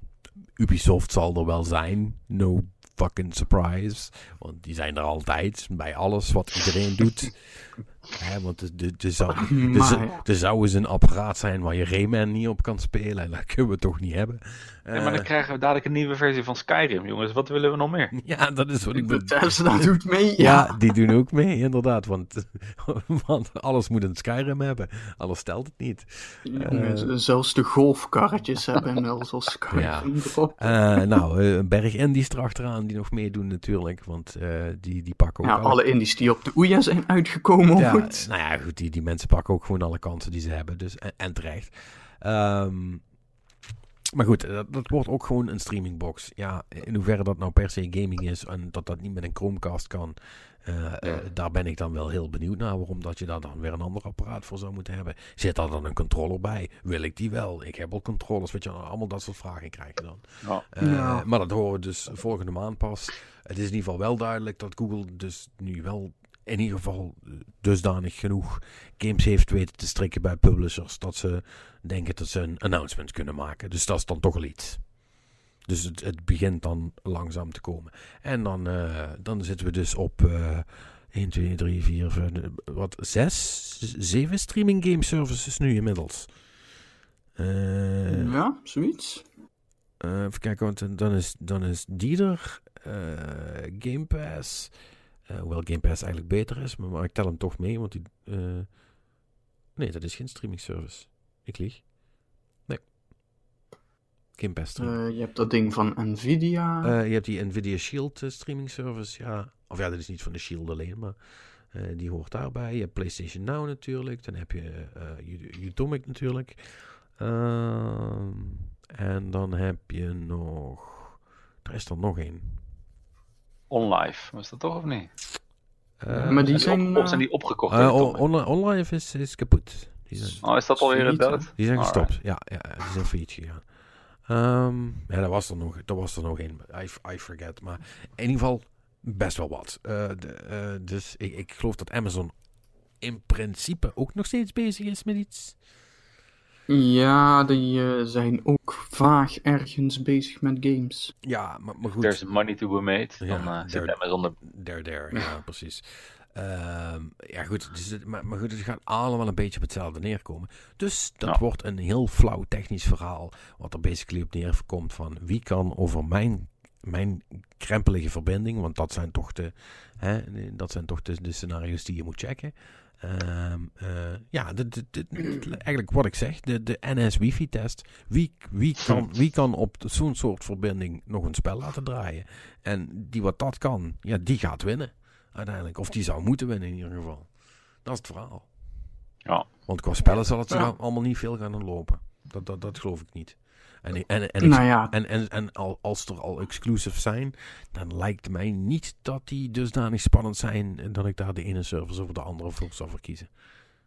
Ubisoft zal er wel zijn. No fucking surprise. Want die zijn er altijd. Bij alles wat iedereen doet. Hè, want er, er, er zou, Maar zou- eens een apparaat zijn waar je Rayman niet op kan spelen. En dat kunnen we toch niet hebben. Ja, maar dan Eh, krijgen we dadelijk een nieuwe versie van Skyrim, jongens. Wat willen we nog meer? ja, dat is wat ik bedoel. Bethesda doet mee, Ja, ja. die doen ook mee, inderdaad. Want, want alles moet een Skyrim hebben. Alles stelt het niet. Eh, Zelfs de golfkarretjes hebben inmiddels al Skyrim Ja. erop. Eh, nou, eh, Berg Indies erachteraan die nog meedoen natuurlijk. Want eh, die, die pakken ook Ja, alle indies die op de Ouya zijn uitgekomen Ja, nou ja, goed, die, die mensen pakken ook gewoon alle kansen die ze hebben. Dus, en, en terecht. Ehm, maar goed, dat, dat wordt ook gewoon een streamingbox. Ja, in hoeverre dat nou per se gaming is en dat dat niet met een Chromecast kan, eh, eh, daar ben ik dan wel heel benieuwd naar. Waarom dat je daar dan weer een ander apparaat voor zou moeten hebben. Zit daar dan een controller bij? Wil ik die wel? Ik heb al controllers, weet je, wel, allemaal dat soort vragen krijg je dan. Ja. Eh, Ja. Maar dat horen we dus volgende maand pas. Het is in ieder geval wel duidelijk dat Google dus nu wel in ieder geval eh, dusdanig genoeg games heeft weten te strikken bij publishers dat ze denken dat ze een announcement kunnen maken. Dus dat is dan toch al iets. Dus het, het begint dan langzaam te komen. En dan, eh, dan zitten we dus op eh 1, 2, 3, 4, 5, eh, wat, 6, 7 streaming game services nu inmiddels. Eh, Ja, zoiets. even kijken, want dan is, dan is die er. eh, Game Pass. Eh, hoewel Game Pass eigenlijk beter is, maar, maar ik tel hem toch mee, want die... eh, nee, dat is geen streaming service. Ik lieg. Nee. Game Pass. Eh, je hebt dat ding van Nvidia. Je hebt die Nvidia Shield streaming service, ja. Of ja, dat is niet van de Shield alleen, maar die hoort daarbij. Je hebt PlayStation Now natuurlijk. Dan heb je Utomic natuurlijk. Ehm, en dan heb je nog... Er is er nog één. OnLive, was dat toch of niet? Eh, maar die Zijn die zijn... op- zijn die opgekocht? eh, door on- Tom? online, online is, is kapot. Die zijn, Oh, is dat alweer dood? die zijn gestopt. Ja, ja, die zijn failliet gegaan. Ehm, ja, daar was er nog, daar was er nog één. I, I forget. Maar in ieder geval best wel wat. Eh, de, eh, dus ik, ik geloof dat Amazon in principe ook nog steeds bezig is met iets. Ja, die eh, zijn ook vaag ergens bezig met games. Ja, maar, maar goed. There's money to be made. Dan Ja, eh, zit there- Amazon er There, there. Ja, precies. Ehm, ja, goed. Dus maar, maar goed, het gaat allemaal een beetje op hetzelfde neerkomen. Dus dat Ja. wordt een heel flauw technisch verhaal. Wat er basically op neerkomt van wie kan over mijn, mijn krempelige verbinding. Want dat zijn toch de, hè, dat zijn toch de, de scenario's die je moet checken. Ehm, eh, ja, de, de, de- eigenlijk wat ik zeg, de, de NS-wifi-test. Wie, wie, kan, wie kan op zo'n soort verbinding nog een spel laten draaien? En die wat dat kan, ja, die gaat winnen uiteindelijk. Of die zou moeten winnen in ieder geval. Dat is het verhaal. Ja. Want qua spellen zal het zich Ja. al- allemaal niet veel gaan lopen. Dat, dat, dat geloof ik niet. En, en, en, nou ja, en, en, en al, als er al exclusives zijn, dan lijkt mij niet dat die dusdanig spannend zijn dat ik daar de ene service of de andere voor zou verkiezen.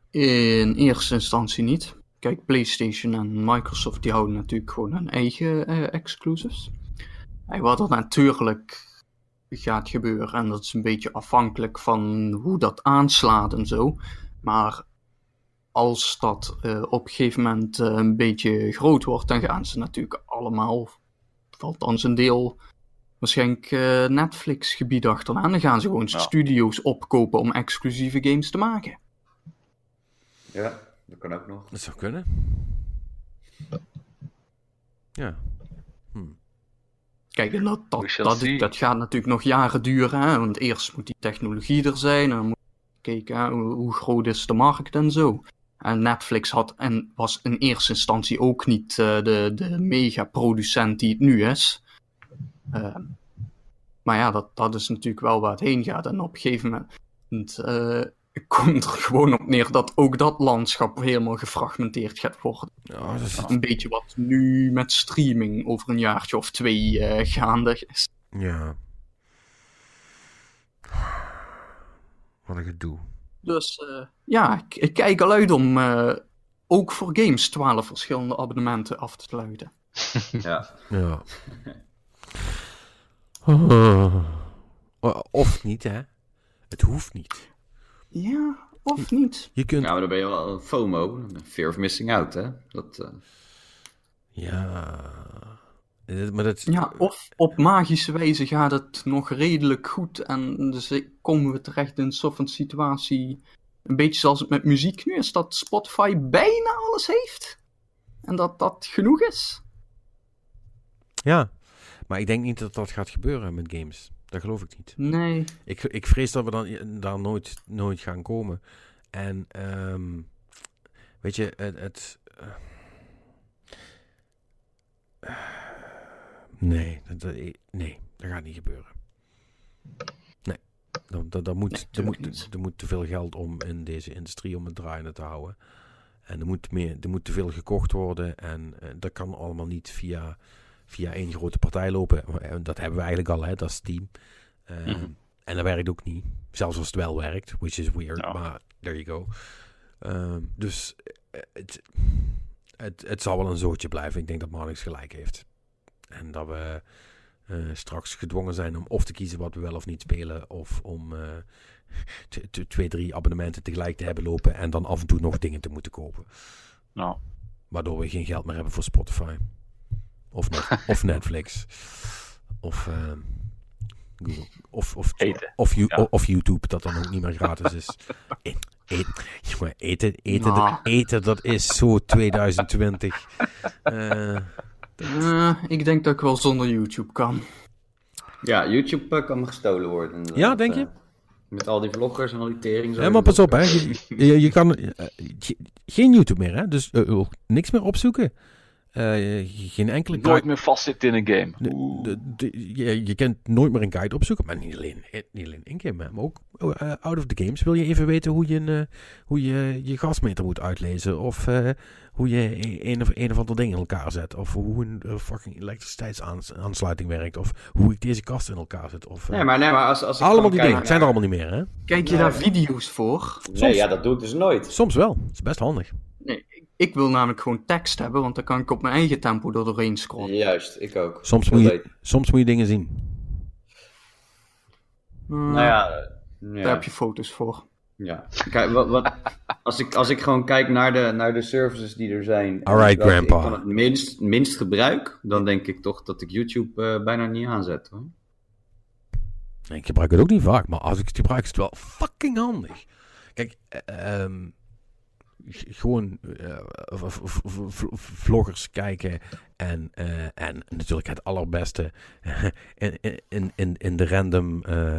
in eerste instantie niet. Kijk, PlayStation en Microsoft die houden natuurlijk gewoon hun eigen eh, exclusives. En wat er natuurlijk gaat gebeuren, en dat is een beetje afhankelijk van hoe dat aanslaat en zo. Maar als dat eh, op een gegeven moment eh, een beetje groot wordt, dan gaan ze natuurlijk allemaal, valt dan zijn deel, waarschijnlijk eh, Netflix-gebied achteraan. Dan gaan ze gewoon Ja. studio's opkopen om exclusieve games te maken. Ja, dat kan ook nog. Dat zou kunnen. Ja. Hm. Kijk, en dat, dat, dat, gaat natuurlijk nog jaren duren. Hè? Want eerst moet die technologie er zijn. En dan moet je kijken hè, hoe, hoe groot is de markt en zo. En Netflix had en was in eerste instantie ook niet eh, de, de megaproducent die het nu is. Eh, maar ja, dat, dat is natuurlijk wel waar het heen gaat. En op een gegeven moment eh, komt er gewoon op neer dat ook dat landschap helemaal gefragmenteerd gaat worden. Ja, dat is, Een beetje wat nu met streaming over een jaartje of twee eh, gaande is. ja. Wat een gedoe. Dus eh, ja, ik, ik kijk al uit om eh, ook voor games 12 verschillende abonnementen af te sluiten. Ja. Ja. Ah. Of niet, hè? Het hoeft niet. Ja, of niet? Je kunt. ja, maar dan ben je wel FOMO, fear of missing out, hè? Dat, eh, Ja. Maar dat. Ja, of op magische wijze gaat het nog redelijk goed en dus komen we terecht in een soort van situatie, een beetje zoals het met muziek nu is, dat Spotify bijna alles heeft. En dat dat genoeg is. Ja. Maar ik denk niet dat dat gaat gebeuren met games. Dat geloof ik niet. Nee. Ik, ik vrees dat we dan daar nooit, nooit gaan komen. En ehm, weet je, het. het eh, nee, dat, dat- nee, dat gaat niet gebeuren. Nee, dat, dat, dat moet, Nee, er, moet, er moet te veel geld om in deze industrie om het draaiende te houden. En er moet, meer, er moet te veel gekocht worden. En eh, dat kan allemaal niet via, via één grote partij lopen. En Dat hebben we eigenlijk al, hè, dat is Steam. Ehm, Mhm. En dat werkt ook niet. Zelfs als het wel werkt, which is weird. Maar there you go. Ehm, dus eh, het, het, het zal wel een zootje blijven. Ik denk dat Marnix gelijk heeft. En dat we eh, straks gedwongen zijn om of te kiezen wat we wel of niet spelen. Of om eh, twee, drie abonnementen tegelijk te hebben lopen. En dan af en toe nog dingen te moeten kopen. Nou, Waardoor we geen geld meer hebben voor Spotify. Of, net, of Netflix. Of ehm, Google. Of, of, Eten. Of, you- Ja. of YouTube, dat dan ook niet meer gratis is. E- e- jongen, eten, eten, Nou. eten, dat is zo 2020. Eh, ik denk dat ik wel zonder YouTube kan. ja, YouTube eh, kan me gestolen worden. inderdaad, Ja, denk je? eh, met al die vloggers en al die tering. maar pas op, hè. Je, je, je kan ge- geen YouTube meer, hè. Dus niks meer opzoeken. Eh, geen enkele nooit meer vastzitten in een game. De, Oeh. de, de- je, je kunt nooit meer een guide opzoeken, maar niet alleen, eh, niet alleen in game, maar ook eh, out of the games. Wil je even weten hoe je, een, hoe je je gasmeter moet uitlezen? Of eh, hoe je een of, een of ander ding in elkaar zet? Of hoe een fucking elektriciteitsaansluiting werkt? Of hoe ik deze kast in elkaar zet? Of, eh, Nee, maar, nee, maar als, als ik allemaal die dingen. Het zijn er allemaal niet meer, hè? Kijk je Nee. daar video's voor? Nee, ja, dat doe ik dus nooit. Soms wel. Dat is best handig. Nee, ik wil namelijk gewoon tekst hebben, want dan kan ik op mijn eigen tempo er doorheen scrollen. Juist, ik ook. Soms moet, je, soms moet je dingen zien. Eh, Nou ja, Daar heb je foto's voor. Ja. Kijk, wat, wat, als, ik, als ik gewoon kijk naar de, naar de services die er zijn. en Alright, grandpa. Ik van het minst, minst gebruik, dan denk ik toch dat ik YouTube eh, bijna niet aanzet. Hoor. Ik gebruik het ook niet vaak, maar als ik het gebruik is het wel fucking handig. Kijk, g- gewoon eh, v- vloggers kijken en, eh, en natuurlijk het allerbeste in, in, in, in de random eh,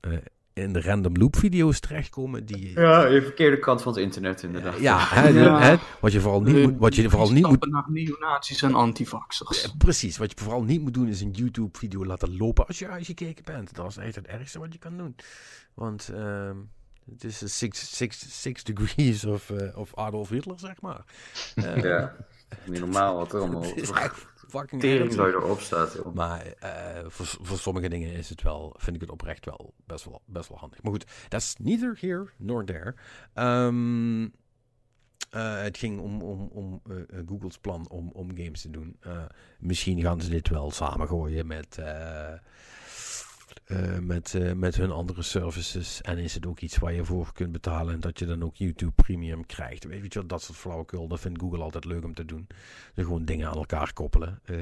eh, in de random loop video's terechtkomen die Ja, de verkeerde kant van het internet inderdaad. ja, hè, Ja. hè, wat je vooral niet moet, wat je vooral niet moet naar neonazis en antivaxers. Precies, wat je vooral niet moet doen is een YouTube-video laten lopen als je uitgekeken bent. Dat is echt het ergste wat je kan doen. Want ehm, het is six, six, six degrees of, eh, of Adolf Hitler, zeg maar. Eh, Ja, niet normaal wat er allemaal Het is echt fucking tering erg. zo erop staat. Joh. Maar eh, voor, voor sommige dingen is het wel, vind ik het oprecht wel best wel, best wel handig. Maar goed, dat is neither here nor there. Ehm, eh, het ging om, om, om eh, eh, Google's plan om, om games te doen. Eh, misschien gaan ze dit wel samengooien met, eh, met, eh, met hun andere services. En is het ook iets waar je voor kunt betalen en dat je dan ook YouTube Premium krijgt. Weet je wel, dat soort flauwekul, dat vindt Google altijd leuk om te doen. Dus gewoon dingen aan elkaar koppelen. Eh,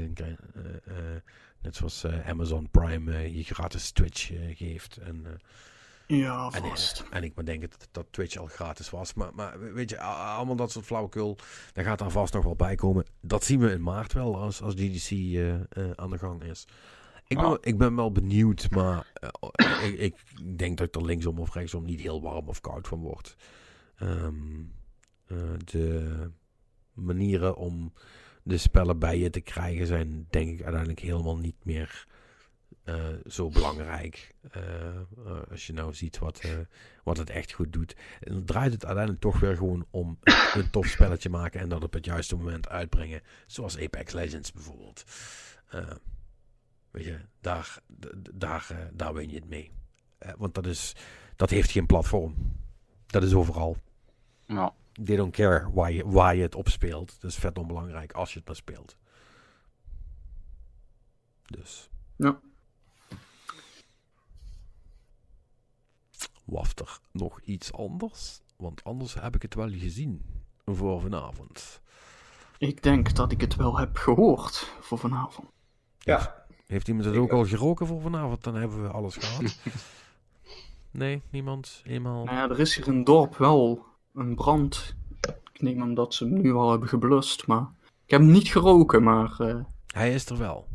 net zoals Amazon Prime je gratis Twitch geeft. En, Ja, en, vast. eh, en ik maar denk dat, dat Twitch al gratis was. Maar, maar weet je, allemaal dat soort flauwekul, daar gaat daar vast nog wel bij komen. Dat zien we in maart wel als, als GDC aan de gang is. Ik ben, Ah. ik ben wel benieuwd, maar eh, ik, ik denk dat ik er linksom of rechtsom niet heel warm of koud van word. Ehm, eh, de manieren om de spellen bij je te krijgen zijn denk ik uiteindelijk helemaal niet meer eh, zo belangrijk. Als je nou ziet wat, wat het echt goed doet. En dan draait het uiteindelijk toch weer gewoon om een tof spelletje maken en dat op het juiste moment uitbrengen. Zoals Apex Legends bijvoorbeeld. Weet je, daar, daar, eh, daar win je het mee. Eh, want dat, is, dat heeft geen platform. Dat is overal. Nou, They don't care waar je, waar je het op speelt. Dat is vet onbelangrijk als je het maar speelt. Dus. Ja. Waft er nog iets anders? Want anders heb ik het wel gezien voor vanavond. Ik denk dat ik het wel heb gehoord voor vanavond. Ja, Heeft iemand het Ik ook al geroken voor vanavond? Dan hebben we alles gehad. nee, niemand? Eenmaal? Nou ja, er is hier in het dorp wel een brand. Ik neem aan dat ze hem nu al hebben geblust, maar... Ik heb hem niet geroken, maar... eh, Hij is er wel.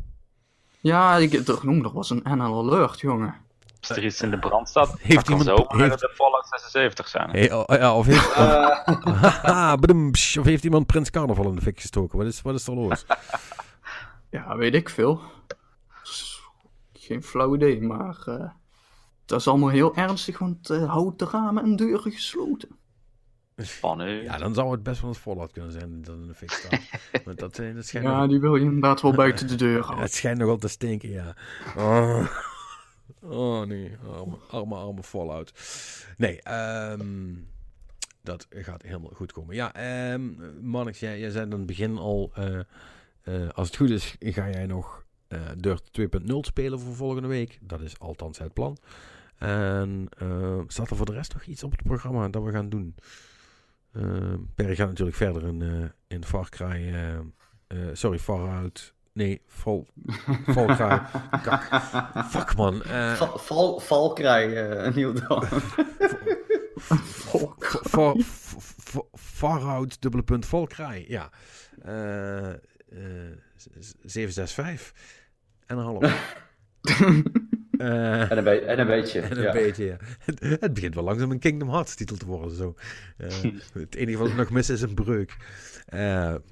Ja, ik, er, er was een NL alert, jongen. als er iets in de brand staat, Heeft dat kan iemand- zo heeft- de Fallout 76 zijn. Hey, oh, ja, of, heeft, of, Eh, of heeft iemand Prins Carnaval in de fik gestoken? Wat is, wat is er los? Ja, weet ik veel. Geen flauw idee, maar... eh dat is allemaal heel ernstig, want eh houdt de ramen en deuren gesloten. Spannend. Ja, dan zou het best wel een Fallout kunnen zijn dat in de fik staat. Want dat, eh, dat schijnt Ja, nog- die wil je inderdaad wel buiten de deur houden. Het schijnt nogal te stinken, ja. Oh, oh nee, arme, arme, arme Fallout. Nee, ehm, dat gaat helemaal goed komen. Ja, ehm Mannix, jij, jij zei aan het begin al... eh, eh, als het goed is, ga jij nog eh Dirt 2.0 spelen voor volgende week. Dat is althans het plan. En eh, staat er voor de rest nog iets op het programma dat we gaan doen? Uh, Perry gaat natuurlijk verder in, eh, in Far Cry... eh, eh, sorry, Far Out... Nee, Vol... Volkrij. Kak. Fuck man. eh, Val, val, eh Nieuw out, dubbele punt, Volkrij. Ja. Eh, eh, z- 765. En een half. Eh, En een, be- en een beetje. en een ja. beetje, ja. Het, het begint wel langzaam een Kingdom Hearts titel te worden. Zo. Eh, het enige wat ik nog mis is een breuk. Eh,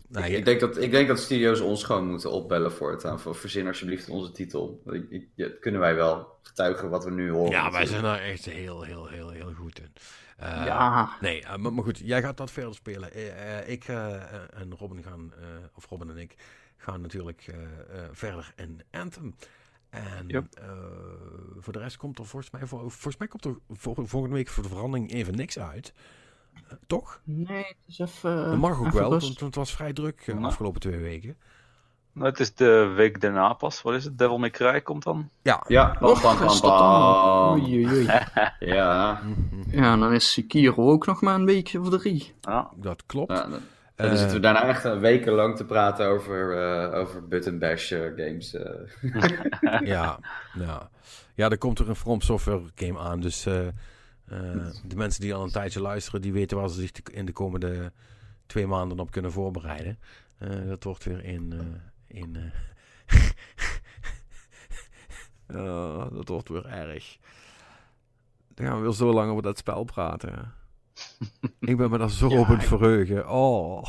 nou, Ik, ik, denk dat, ik denk dat studio's ons gewoon moeten opbellen. Voor verzin alsjeblieft onze titel. Ik, ik, ja, dat kunnen wij wel getuigen wat we nu horen. ja, wij zijn daar echt heel, heel, heel, heel goed in. Eh, Ja, Nee, eh, maar, maar goed, jij gaat dat verder spelen. Eh, ik eh, en Robin gaan, eh, of Robin en ik, gaan natuurlijk eh, eh, verder in Anthem. En Yep. eh, voor de rest komt er volgens mij, voor, volgens mij komt er vol- volgende week voor de verandering even niks uit. Toch? nee, het is even... dat mag ook even wel, want, want het was vrij druk de afgelopen twee weken. Nou, het is de week daarna pas. Wat is het? Devil May Cry komt dan? Ja. Ja, pam, dat dan? pam. Oei, oei, oei. Ja, Ja, en dan is Sekiro ook nog maar een weekje of drie. Ja. Dat klopt. ja dan, Eh, zitten we daarna echt wekenlang te praten over, eh over button bash eh, games. eh. ja, ja. ja, er komt er een From Software game aan. Dus eh, eh, de mensen die al een tijdje luisteren, die weten waar ze zich in de komende twee maanden op kunnen voorbereiden. Eh, dat wordt weer in. In eh, oh, dat wordt weer erg. Dan gaan we weer zo lang over dat spel praten. Ik ben me daar zo Ja, op het ik- verheugen. Oh.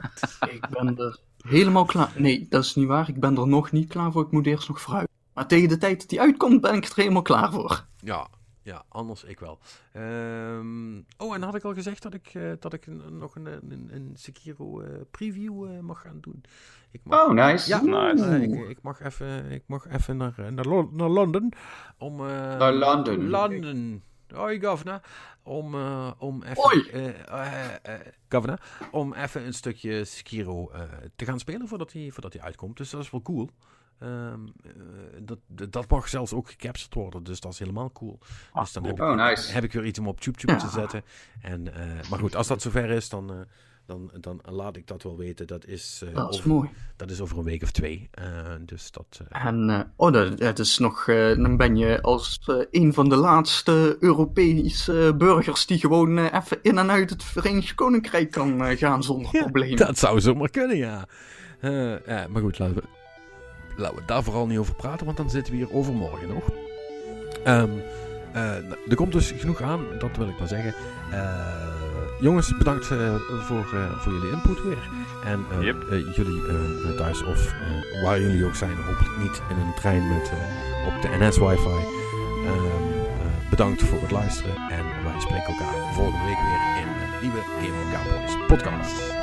Ik ben er helemaal klaar. Nee, dat is niet waar. Ik ben er nog niet klaar voor. Ik moet eerst nog vooruit. Maar tegen de tijd dat die uitkomt, ben ik er helemaal klaar voor. Ja, ja, anders ik wel. Ehm, oh, en had ik al gezegd dat ik, eh, dat ik nog een, een, een Sekiro eh, preview eh, mag gaan doen? Ik mag, Oh, nice. Ja, Nice. ik, ik mag even, ik mag even naar, naar, Lo- naar Londen om... eh, Naar Londen. Londen. Hoi, governor. Om, om even... Hoi. eh, eh, eh, governor. Om even een stukje Sekiro eh, te gaan spelen voordat hij, voordat hij uitkomt. Dus dat is wel cool. Ehm, eh, dat, dat mag zelfs ook gecaptured worden, dus dat is helemaal cool. Ah, dus dan cool. heb, ik, Oh, nice. heb ik weer iets om op YouTube te zetten. En, eh, maar goed, als dat zover is, dan, eh, dan, dan laat ik dat wel weten. Dat is, Dat is over, mooi. dat is over een week of twee. Eh, dus dat... En, oh, dat, dat is nog, dan ben je als een van de laatste Europese burgers die gewoon even in en uit het Verenigd Koninkrijk kan gaan zonder Ja, probleem. Dat zou zomaar kunnen, ja. Ja. Maar goed, laten we, laten we daar vooral niet over praten, want dan zitten we hier overmorgen nog. Ehm, eh, nou, er komt dus genoeg aan, dat wil ik maar zeggen. Eh, jongens, bedankt eh, voor, voor jullie input weer. En Yep. jullie thuis, of waar jullie ook zijn, hopelijk niet in een trein met, op de NS-wifi. Ehm, eh, bedankt voor het luisteren en wij spreken elkaar volgende week weer in een nieuwe Game Cowboys podcast.